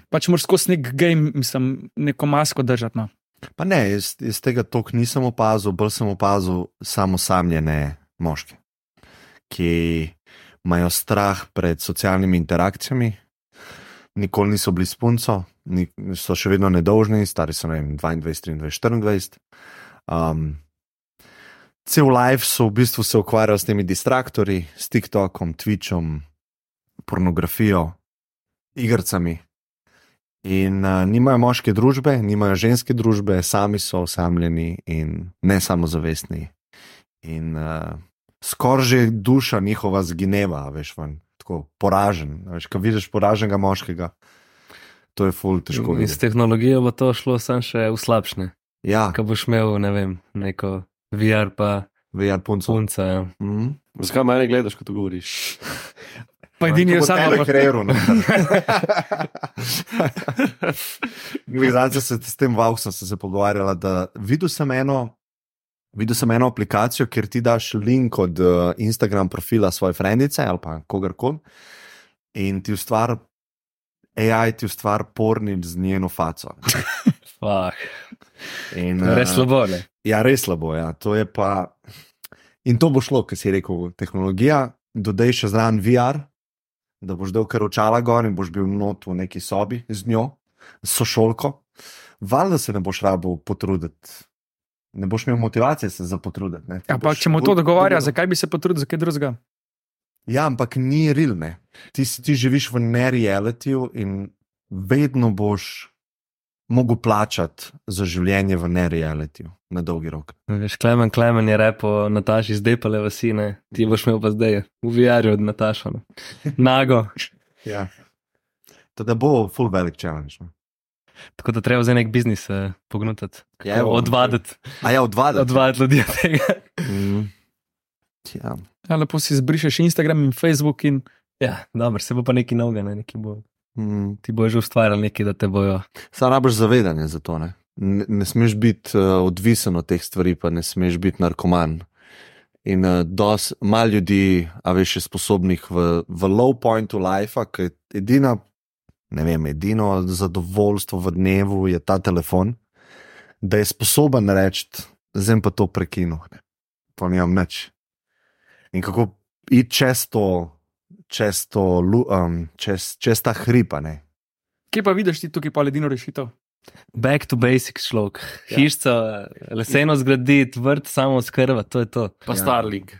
Speaker 5: pač moraš skozi nek game, mislim, neko masko držati. No.
Speaker 4: Pa ne, iz, iz tega tok nisem opazil, bolj sem opazil samo samljene moške, ki imajo strah pred socialnimi interakcijami, nikoli niso bili s punco, so še vedno nedolžni, stari so ne vem, 22, 23, 24. Um, cel life so v bistvu se ukvarjali s temi distraktorji, s TikTokom, Twitchom, pornografijo, igrcami. In uh, nimajo moške družbe, nimajo ženske družbe, sami so osamljeni in ne samozavestni. In uh, skoraj že duša njihova zgineva, veš, ven, tako poražen. Veš, ko vidiš poraženega moškega, to je ful težko.
Speaker 6: In s
Speaker 4: videti.
Speaker 6: tehnologijo bo to šlo sam še v slabšne.
Speaker 4: Ja,
Speaker 6: Ko boš imel, ne vem, neko VR pa
Speaker 4: VR punco.
Speaker 6: punca. Ja.
Speaker 4: Mm.
Speaker 3: Zakaj mene gledaš, ko to govoriš?
Speaker 5: Pa edini je samo
Speaker 4: kreiril. Zadnjič se s tem Vauxom sem se pogovarjala, da videl sem eno. Videl sem eno aplikacijo, kjer ti daš link od uh, Instagram profila svoje frendice ali pa kogarkoli in ti ustvari, AI ti ustvari pornič z njeno faco.
Speaker 6: Fah,
Speaker 4: In,
Speaker 6: res
Speaker 4: eh,
Speaker 6: slabo. Ne?
Speaker 4: Ja, res slabo. Ja. To je pa. In to bo šlo, ker si rekel, tehnologija, dodaj še zraven VR, da boš dal kar očala gor in boš bil not v neki sobi z njo, s sošolko. Valjda se ne boš rabo potruditi. Ne boš imel motivacije se za potruditi. ne.
Speaker 5: Ja, pa
Speaker 4: boš
Speaker 5: če mu to dogovarja,
Speaker 4: podobno.
Speaker 5: zakaj bi se potrudil za kaj drugega?
Speaker 4: Ja, ampak ni realne. Ti, ti živiš v nerealitiju in vedno boš mogel plačati za življenje v nerealitiju na dolgi rok.
Speaker 6: Veš, Klemen, Klemen je repo Nataši zdepale vasi, ne? ti boš imel pa zdaj v VR-ju od Nataša. Ne? Nago.
Speaker 4: Ja. Teda bo full velik challenge. no.
Speaker 6: Tako da treba zdaj nek biznis eh, pognutati.
Speaker 4: Ja, evo.
Speaker 6: odvaditi,
Speaker 4: A ja, odvaditi.
Speaker 6: odvaditi ljudi od tega.
Speaker 4: Mm. Ja.
Speaker 5: Ja, lepo si zbrišeš Instagram in Facebook in
Speaker 6: Ja, dobro, se bo pa nekaj novega, ne? nekaj bo.
Speaker 4: Mm.
Speaker 6: Ti bo že ustvarjal nekaj, da te bojo.
Speaker 4: Sam rabiš zavedanje za to. Ne, ne, ne smeš biti uh, odvisen od teh stvari, pa ne smeš biti narkoman. In uh, dos, malo ljudi, a veš, je sposobnih v, v low pointu life, ki je edina, ne vem, edino zadovoljstvo v dnevu je ta telefon, da je sposoben reči, zdaj pa to prekinu, ne. pa nimam nič. In kako iti čez to, čez, to, um, čez, čez ta hripa, ne.
Speaker 5: kje pa vidiš ti tukaj pa ledino rešitev?
Speaker 6: Back to basics človek.
Speaker 4: Ja.
Speaker 6: Hišco, leseno zgraditi, vrt samo skrba, to je to.
Speaker 3: Pa
Speaker 4: Ja.
Speaker 3: Starlink.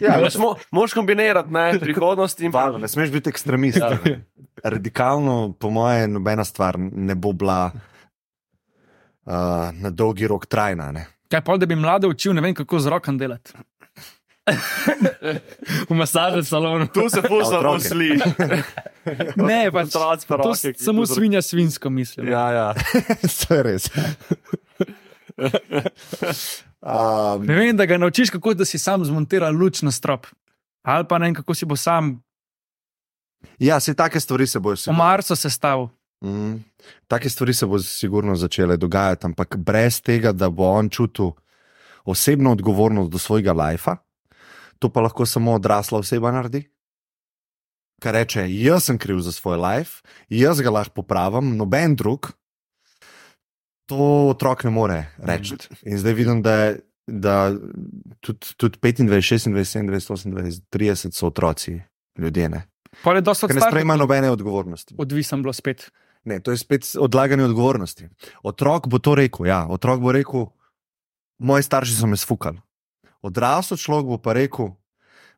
Speaker 4: Ja,
Speaker 3: Ja, mo, moš kombinirati ne, prihodnost in
Speaker 4: Valjda, ne smeš biti ekstremist.
Speaker 3: Ja.
Speaker 4: ne. Radikalno, po mojem, nobena stvar ne bo bila uh, na dolgi rok trajna. Ne.
Speaker 5: Kaj pa, da bi mlade učil, ne vem kako z rokom delati.
Speaker 6: v masažnem salonu.
Speaker 3: tu se
Speaker 4: otroke?
Speaker 3: posli.
Speaker 5: Ne, pač,
Speaker 3: pa
Speaker 5: to
Speaker 3: roke,
Speaker 5: s-
Speaker 3: ki
Speaker 5: samo
Speaker 3: zra-
Speaker 5: svinja svinsko mislim.
Speaker 3: Ja, ja.
Speaker 4: to je res. um,
Speaker 5: Ne vem, da ga naučiš, kako da si sam zmontira luč na strop. Ali pa ne vem, kako si bo sam
Speaker 4: ja, se take stvari se bojo
Speaker 5: v. Marsu sestavil.
Speaker 4: Mm, take stvari se bodo sigurno začele dogajati, ampak brez tega, da bo on čutil osebno odgovornost do svojega lajfa, to pa lahko samo odrasla oseba naredi. Kar reče, jaz sem kriv za svoj life, jaz ga lahko popravim, noben drug. To otrok ne more reči. In zdaj vidim, da, da tudi, tudi 25, 26, 27, 28, 30 so otroci, ljudje, ne. Ne sprejema nobene odgovornosti.
Speaker 5: Odvisen bilo spet.
Speaker 4: Ne, to je spet odlaganje odgovornosti. Otrok bo to rekel, ja, otrok bo rekel, moji starši so me sfukali. Odrasel človek bo pa rekel,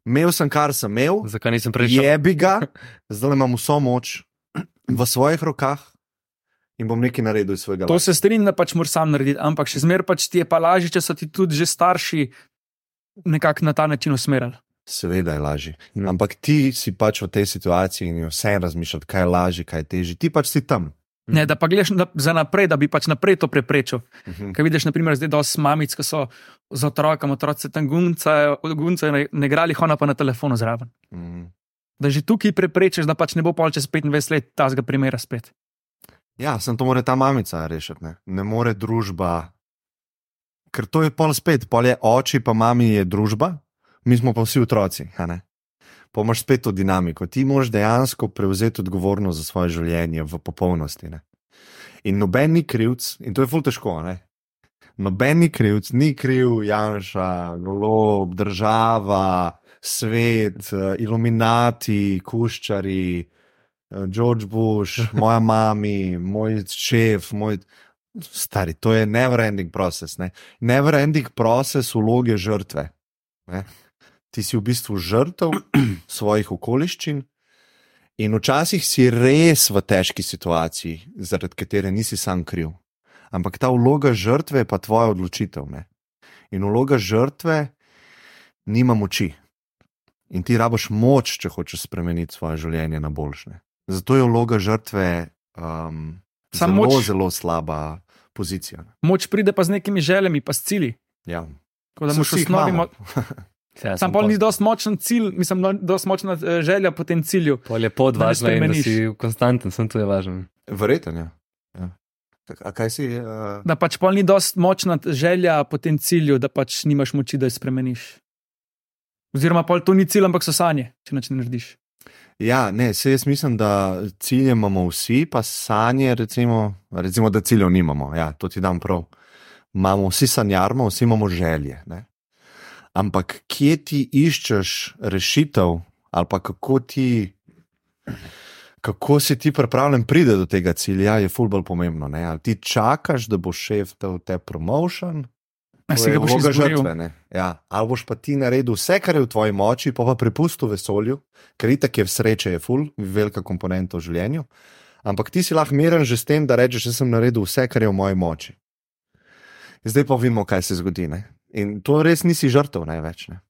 Speaker 4: imel sem kar sem imel,
Speaker 6: Zakaj nisem prišel?
Speaker 4: jebi ga, zdaj imam vso moč v svojih rokah in bom nekaj naredil iz svojega
Speaker 5: To se strinjam, da pač moraš sam narediti, ampak še zmeraj pač ti je pa lažje, če so ti tudi že starši nekako na ta način usmerjali.
Speaker 4: Seveda je lažje.
Speaker 6: Ja.
Speaker 4: Ampak ti si pač v tej situaciji in vse razmišljati, kaj je lažje, kaj je težje. Ti pač si tam.
Speaker 5: Ne, da pa gledaš na, za naprej, da bi pač naprej to preprečil.
Speaker 4: Mhm.
Speaker 5: Kaj vidiš, naprimer, zdaj dosti mamic, ki so z otrokom, otroci tam guncajo, od gunca ne, ne igrali, hona pa na telefonu zraven.
Speaker 4: Mhm.
Speaker 5: Da že tukaj preprečiš, da pač ne bo pol čez 25 let tazga primera spet.
Speaker 4: Ja, sem to more ta mamica rešiti, ne, ne more družba. Ker to je pol spet, pol je oči, pa mami je družba, mi smo pa vsi otroci. Pa imaš spet to dinamiko. Ti moraš dejansko prevzeti odgovornost za svoje življenje v popolnosti. Ne. In noben ni krivc, in to je ful težko. Ne. Noben ni krivc, ni kriv Janša, golob, država, svet, iluminati, kuščari, George Bush, moja mami, moj šef, moj. Stari, to je never-ending proces. Ne? Never-ending proces vloge žrtve. Ne? Ti si v bistvu žrtev svojih okoliščin, in včasih si res v težki situaciji, zaradi katere nisi sam kriv. Ampak ta vloga žrtve je pa tvoja odločitev. Ne? In vloga žrtve nima moči. In ti rabaš moč, če hočeš spremeniti svoje življenje na boljše. Zato je vloga žrtve um,
Speaker 5: Samo
Speaker 4: zelo,
Speaker 5: moč.
Speaker 4: zelo slaba pozicija.
Speaker 5: Moč pride pa z nekimi željami, pa s cilji.
Speaker 4: Ja.
Speaker 5: Tako da moraš v osnovi.
Speaker 6: Ja,
Speaker 5: Sam pol ni dosti močen cilj, mislim, no, dosti močna eh, želja po tem cilju.
Speaker 6: Pol je pod
Speaker 5: da
Speaker 6: važno da
Speaker 5: spremeniš.
Speaker 6: si konstanten, sem tu je važno.
Speaker 4: Verjetno. Ja. Ja. Tak, A kaj si? Uh,
Speaker 5: Da pač pol ni dosti močna želja po tem cilju, da pač nimaš moči, da jo spremeniš. Oziroma, pol to ni cilj, ampak so sanje, če nič ne narediš.
Speaker 4: ja, ne, se jaz mislim, da cilje imamo vsi, pa sanje, recimo, recimo da ciljev nimamo. Ja, to ti dam prav. Imamo vsi sanjarmo, vsi imamo želje. Ne? Ampak kje ti iščeš rešitev, ali pa kako ti. Kako si ti pripravljen priti do tega cilja, je fulbol pomembno. Ne? Ali ti čakaš, da bo šef dal te promotion,
Speaker 5: A
Speaker 4: To
Speaker 5: si ga boš izboril.
Speaker 4: žrtve. ne. Ja. Ali boš pa ti naredil vse, kar je v tvoji moči, pa pa prepustil vesolju, ker itak je sreče, je ful, velika komponenta v življenju. Ampak ti si lahko miren že s tem, da rečeš, da sem naredil vse, kar je v moji moči. Zdaj pa vidimo, kaj se zgodi. Ne? In to res nisi žrtev največ. Ne?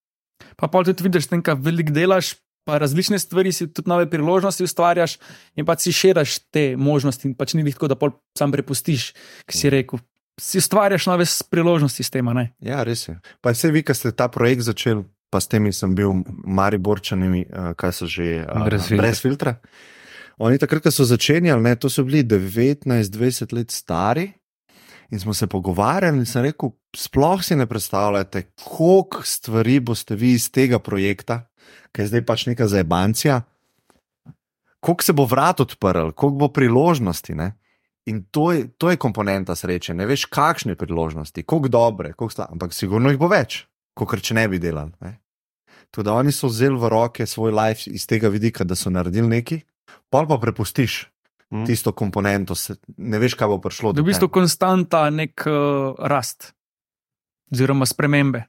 Speaker 5: Pa pol tudi vidiš, kaj veliko delaš, pa različne stvari si tudi nove priložnosti ustvarjaš in pa si širaš te možnosti. In pač ni tako, da pol sam prepustiš, ki si rekel. Si ustvarjaš nove priložnosti s tem, a?
Speaker 4: Ja, res je. Pa vse vi, ki ste ta projekt začeli, pa s temi sem bil Mariborčanimi, uh, kaj so že uh,
Speaker 6: Brez filtra.
Speaker 4: brez filtra. Oni takrat, ko so začenjali, ne, to so bili 19-20 let stari. In smo se pogovarjali, in sem rekel, sploh si ne predstavljate, koliko stvari boste vi iz tega projekta, ki je zdaj pač neka zajebancija, koliko se bo vrat odprl, koliko bo priložnosti. Ne? In to je, to je komponenta sreče. Ne veš, kakšne priložnosti, koliko dobre, koliko sta, ampak sigurno jih bo več, kot če ne bi delali. Ne? Tudi oni so vzeli v roke svoj life iz tega vidika, da so naredili nekaj, pol pa prepustiš
Speaker 3: Mm.
Speaker 4: tisto komponento, se, ne veš, kaj bo prišlo.
Speaker 5: Da
Speaker 4: do
Speaker 5: v bistvu konstanta nek uh, rast oziroma spremembe.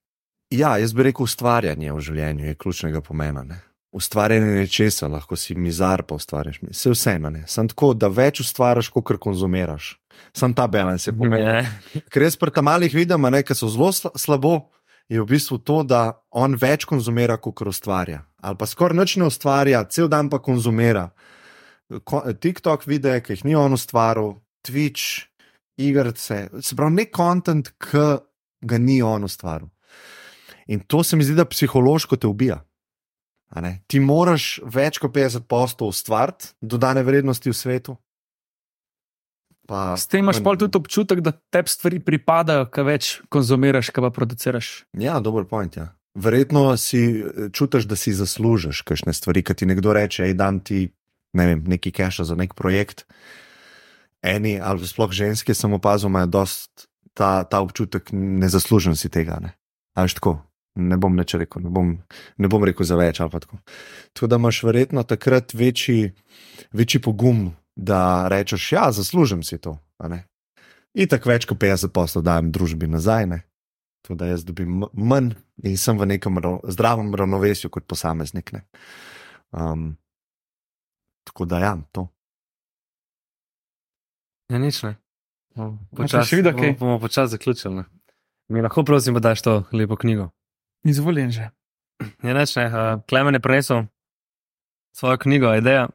Speaker 4: Ja, jaz bi rekel, ustvarjanje v življenju je ključnega pomena. Ne? Ustvarjanje nečesa, lahko si mizar, pa ustvariš. Vse vseeno, ne. Sam tako, da več ustvariš, kot konzumiraš. Sam ta balans je pomemben. Ker jaz pri tam malih vidim, ne, ki so zelo sla- slabo, je v bistvu to, da on več konzumira, kot ustvarja. Ali pa skoraj nič ne ustvarja, cel dan pa konzumira. Ko, TikTok videe, ki jih ni on ustvaril, Twitch, igrice, se pravi, nek kontent, ki ga ni on ustvaril. In to se mi zdi, da psihološko te ubija. Ti moraš več kot 50 postov ustvariti, dodane vrednosti v svetu. Pa,
Speaker 5: S tem imaš pol tudi občutek, da tebi stvari pripadajo, kaj več konzumiraš, kaj pa produciraš.
Speaker 4: Ja, dober point. Ja. Verjetno si eh, čutiš, da si zaslužiš kakšne stvari, ki ti nekdo reče, dam ti ne vem, nekaj keša za nek projekt. Eni ali sploh ženske, sem opazil, imajo dost ta, ta občutek, ne zaslužim si tega. Ne. A veš tako, ne bom nič rekel, ne bom, ne bom rekel za več tako. Tako da imaš verjetno takrat večji, večji pogum, da rečeš, ja, zaslužim si to. ne. Itak več kot 50 poslov dajem družbi nazaj. Ne. Tako da jaz dobim manj in sem v nekem rav, zdravem ravnovesju kot posameznik. ne. Um, tako da ja, to.
Speaker 6: Ja, nič ne.
Speaker 5: Počas, še videl,
Speaker 6: bomo,
Speaker 5: kaj?
Speaker 6: bomo počasi zaključili. Ne? Mi lahko prosim, da daš to lepo knjigo.
Speaker 5: Izvoljen že.
Speaker 6: Ja, nič ne. Uh, Klemen je prenesel svojo knjigo, ideja,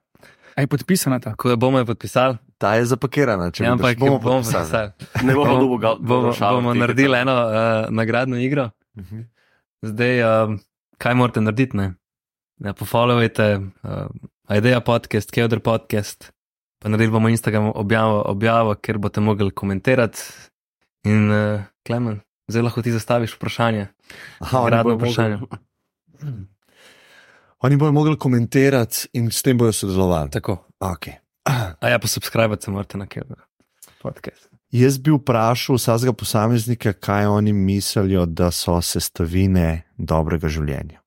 Speaker 5: A je podpisana ta?
Speaker 6: ko jo bomo jo podpisali.
Speaker 4: Ta je zapakirana, če
Speaker 6: Ja,
Speaker 4: bomo
Speaker 6: ampak jo bomo podpisali.
Speaker 3: Ne bomo
Speaker 6: Bomo-
Speaker 3: dobil ga.
Speaker 6: Bomo, bomo naredili eno uh, nagradno igro.
Speaker 4: Mhm.
Speaker 6: Zdaj, uh, kaj morate narediti? Ne? Ja, Pofollowajte uh, Ideja podcast, Kevdr podcast, pa naredili bomo Instagram objavo, objavo kjer boste mogli komentirati. In uh, Klemen, zdaj lahko ti zastaviš vprašanje.
Speaker 4: Aha, bojo
Speaker 6: vprašanje.
Speaker 4: mogli- Oni bodo mogli komentirati in s tem bojo sodelovali.
Speaker 6: Tako.
Speaker 4: Okay.
Speaker 6: A ja, pa subskrbite se morate na Kevdr podcast.
Speaker 4: Jaz bi vprašal vsakega posameznika, kaj oni mislijo, da so sestavine dobrega življenja.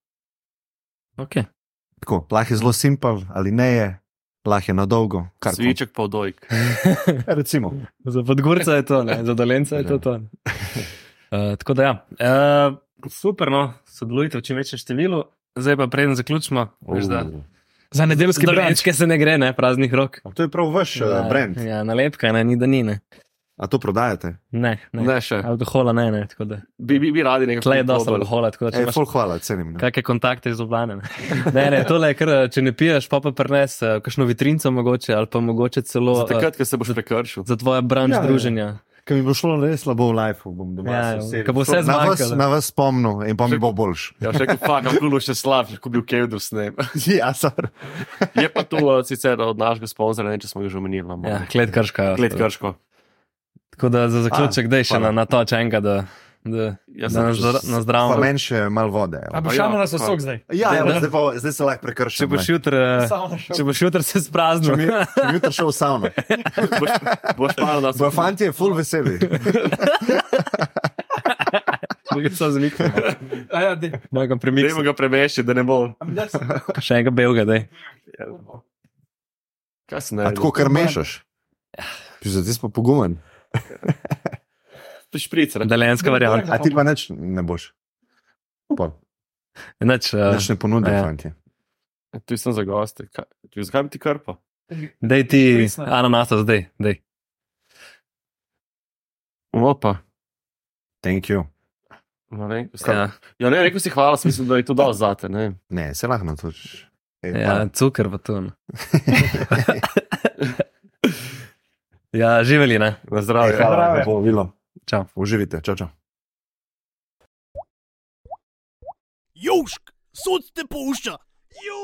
Speaker 6: Okay.
Speaker 4: Tako, lahko je zelo simpel, ali ne je, lahko je na dolgo.
Speaker 3: Sviček pa vdojk.
Speaker 4: Recimo.
Speaker 6: Za podgorca je to, ne? za dolenca je to. to. Uh, tako da, ja. uh, super, no, sodelujte v čim večjem številu. Zdaj pa preden zaključimo, veš, da
Speaker 5: Za nedeljski brunch.
Speaker 6: dolenčke se ne gre, ne, praznih rok.
Speaker 4: A to je prav vaš ja, brand.
Speaker 6: Ja, nalepka, ne, ni da ni, ne.
Speaker 4: A to prodajate?
Speaker 6: Ne, ne.
Speaker 3: Ne še.
Speaker 6: Alkohola ne, ne, tako da.
Speaker 3: Bi, bi, bi radi nekaj
Speaker 6: Tle je dosta alkohola, tako da če
Speaker 4: E,
Speaker 6: imaš
Speaker 4: hvala, cenim. Ne?
Speaker 6: kakšne kontakte iz Ljubljane. Ne, ne, ne tole je kar, če ne piješ, pa pa prines uh, kakšno vitrinco mogoče, ali pa mogoče celo
Speaker 3: Za takrat, ko se boš prekršil.
Speaker 6: za tvoje branž
Speaker 4: Ja, ja.
Speaker 6: ja, druženja.
Speaker 4: Ker mi bo šlo res slabo v lifeu, bom doma.
Speaker 6: Ja,
Speaker 4: se
Speaker 6: ko bo vse
Speaker 4: na vas, na vas spomnil in pa mi bo boljš.
Speaker 3: Ja, še kot fakt, kako še slabši, kot bi v Kevdu snem.
Speaker 4: ja, sorry.
Speaker 3: Je pa to uh, sicer od našega sponzorja, ne če smo ga že omenili.
Speaker 6: Ja, klet krška.
Speaker 3: Klet krško.
Speaker 6: Tako da za zaključek, daj še na, na to čenga, da, da,
Speaker 3: Ja,
Speaker 6: da
Speaker 3: sem
Speaker 6: na,
Speaker 3: že-
Speaker 6: zdra, na
Speaker 4: Pa
Speaker 6: zdravo.
Speaker 4: meni še malo vode.
Speaker 5: A
Speaker 4: evo.
Speaker 5: boš
Speaker 3: Ja,
Speaker 5: šel na
Speaker 3: pa-
Speaker 5: sosok zdaj?
Speaker 4: Ja, ja, zdaj, pa, zdaj se lahko
Speaker 6: Če
Speaker 4: prekršim.
Speaker 6: boš jutri, eh, če boš jutri se spraznil.
Speaker 4: Če mi če mi jutri šel v savno.
Speaker 3: Boš, boš pa na
Speaker 4: Bojo fanti je full veseli.
Speaker 6: zlikali.
Speaker 5: A ja, dej.
Speaker 6: Mojega premika.
Speaker 3: Dajmo ga premešati, da ne bo.
Speaker 6: Še enega belga, daj.
Speaker 3: Kaj se ne?
Speaker 4: A tako kar mešaš? Zdaj si pa pogumen.
Speaker 3: Špric, ne?
Speaker 6: Dalenska varianta.
Speaker 4: A ti pa neč ne boš. Pol.
Speaker 6: Nič, uh,
Speaker 4: Neč ne ponudijo,
Speaker 6: ja.
Speaker 4: fanti.
Speaker 3: Tu sem za goste. Kaj- Zakaj bi ti krpa?
Speaker 6: daj ti ananasa zdaj, daj.
Speaker 3: Opa.
Speaker 4: Thank you.
Speaker 3: Ne,
Speaker 6: Ja,
Speaker 3: ja, ne, rekel si hvala, sem mislil, da je to dal zate. Ne.
Speaker 4: Ne, se lahko na to.
Speaker 6: ja
Speaker 4: hvala.
Speaker 6: cukor pa tu. no. Ja, živeli, ne?
Speaker 3: Na zdravje.
Speaker 4: Hvala,
Speaker 5: Zdravje.
Speaker 4: lepo vilo.
Speaker 6: Čau.
Speaker 4: Uživite, čau, čau.
Speaker 1: Južk, sod te pušča. Južk.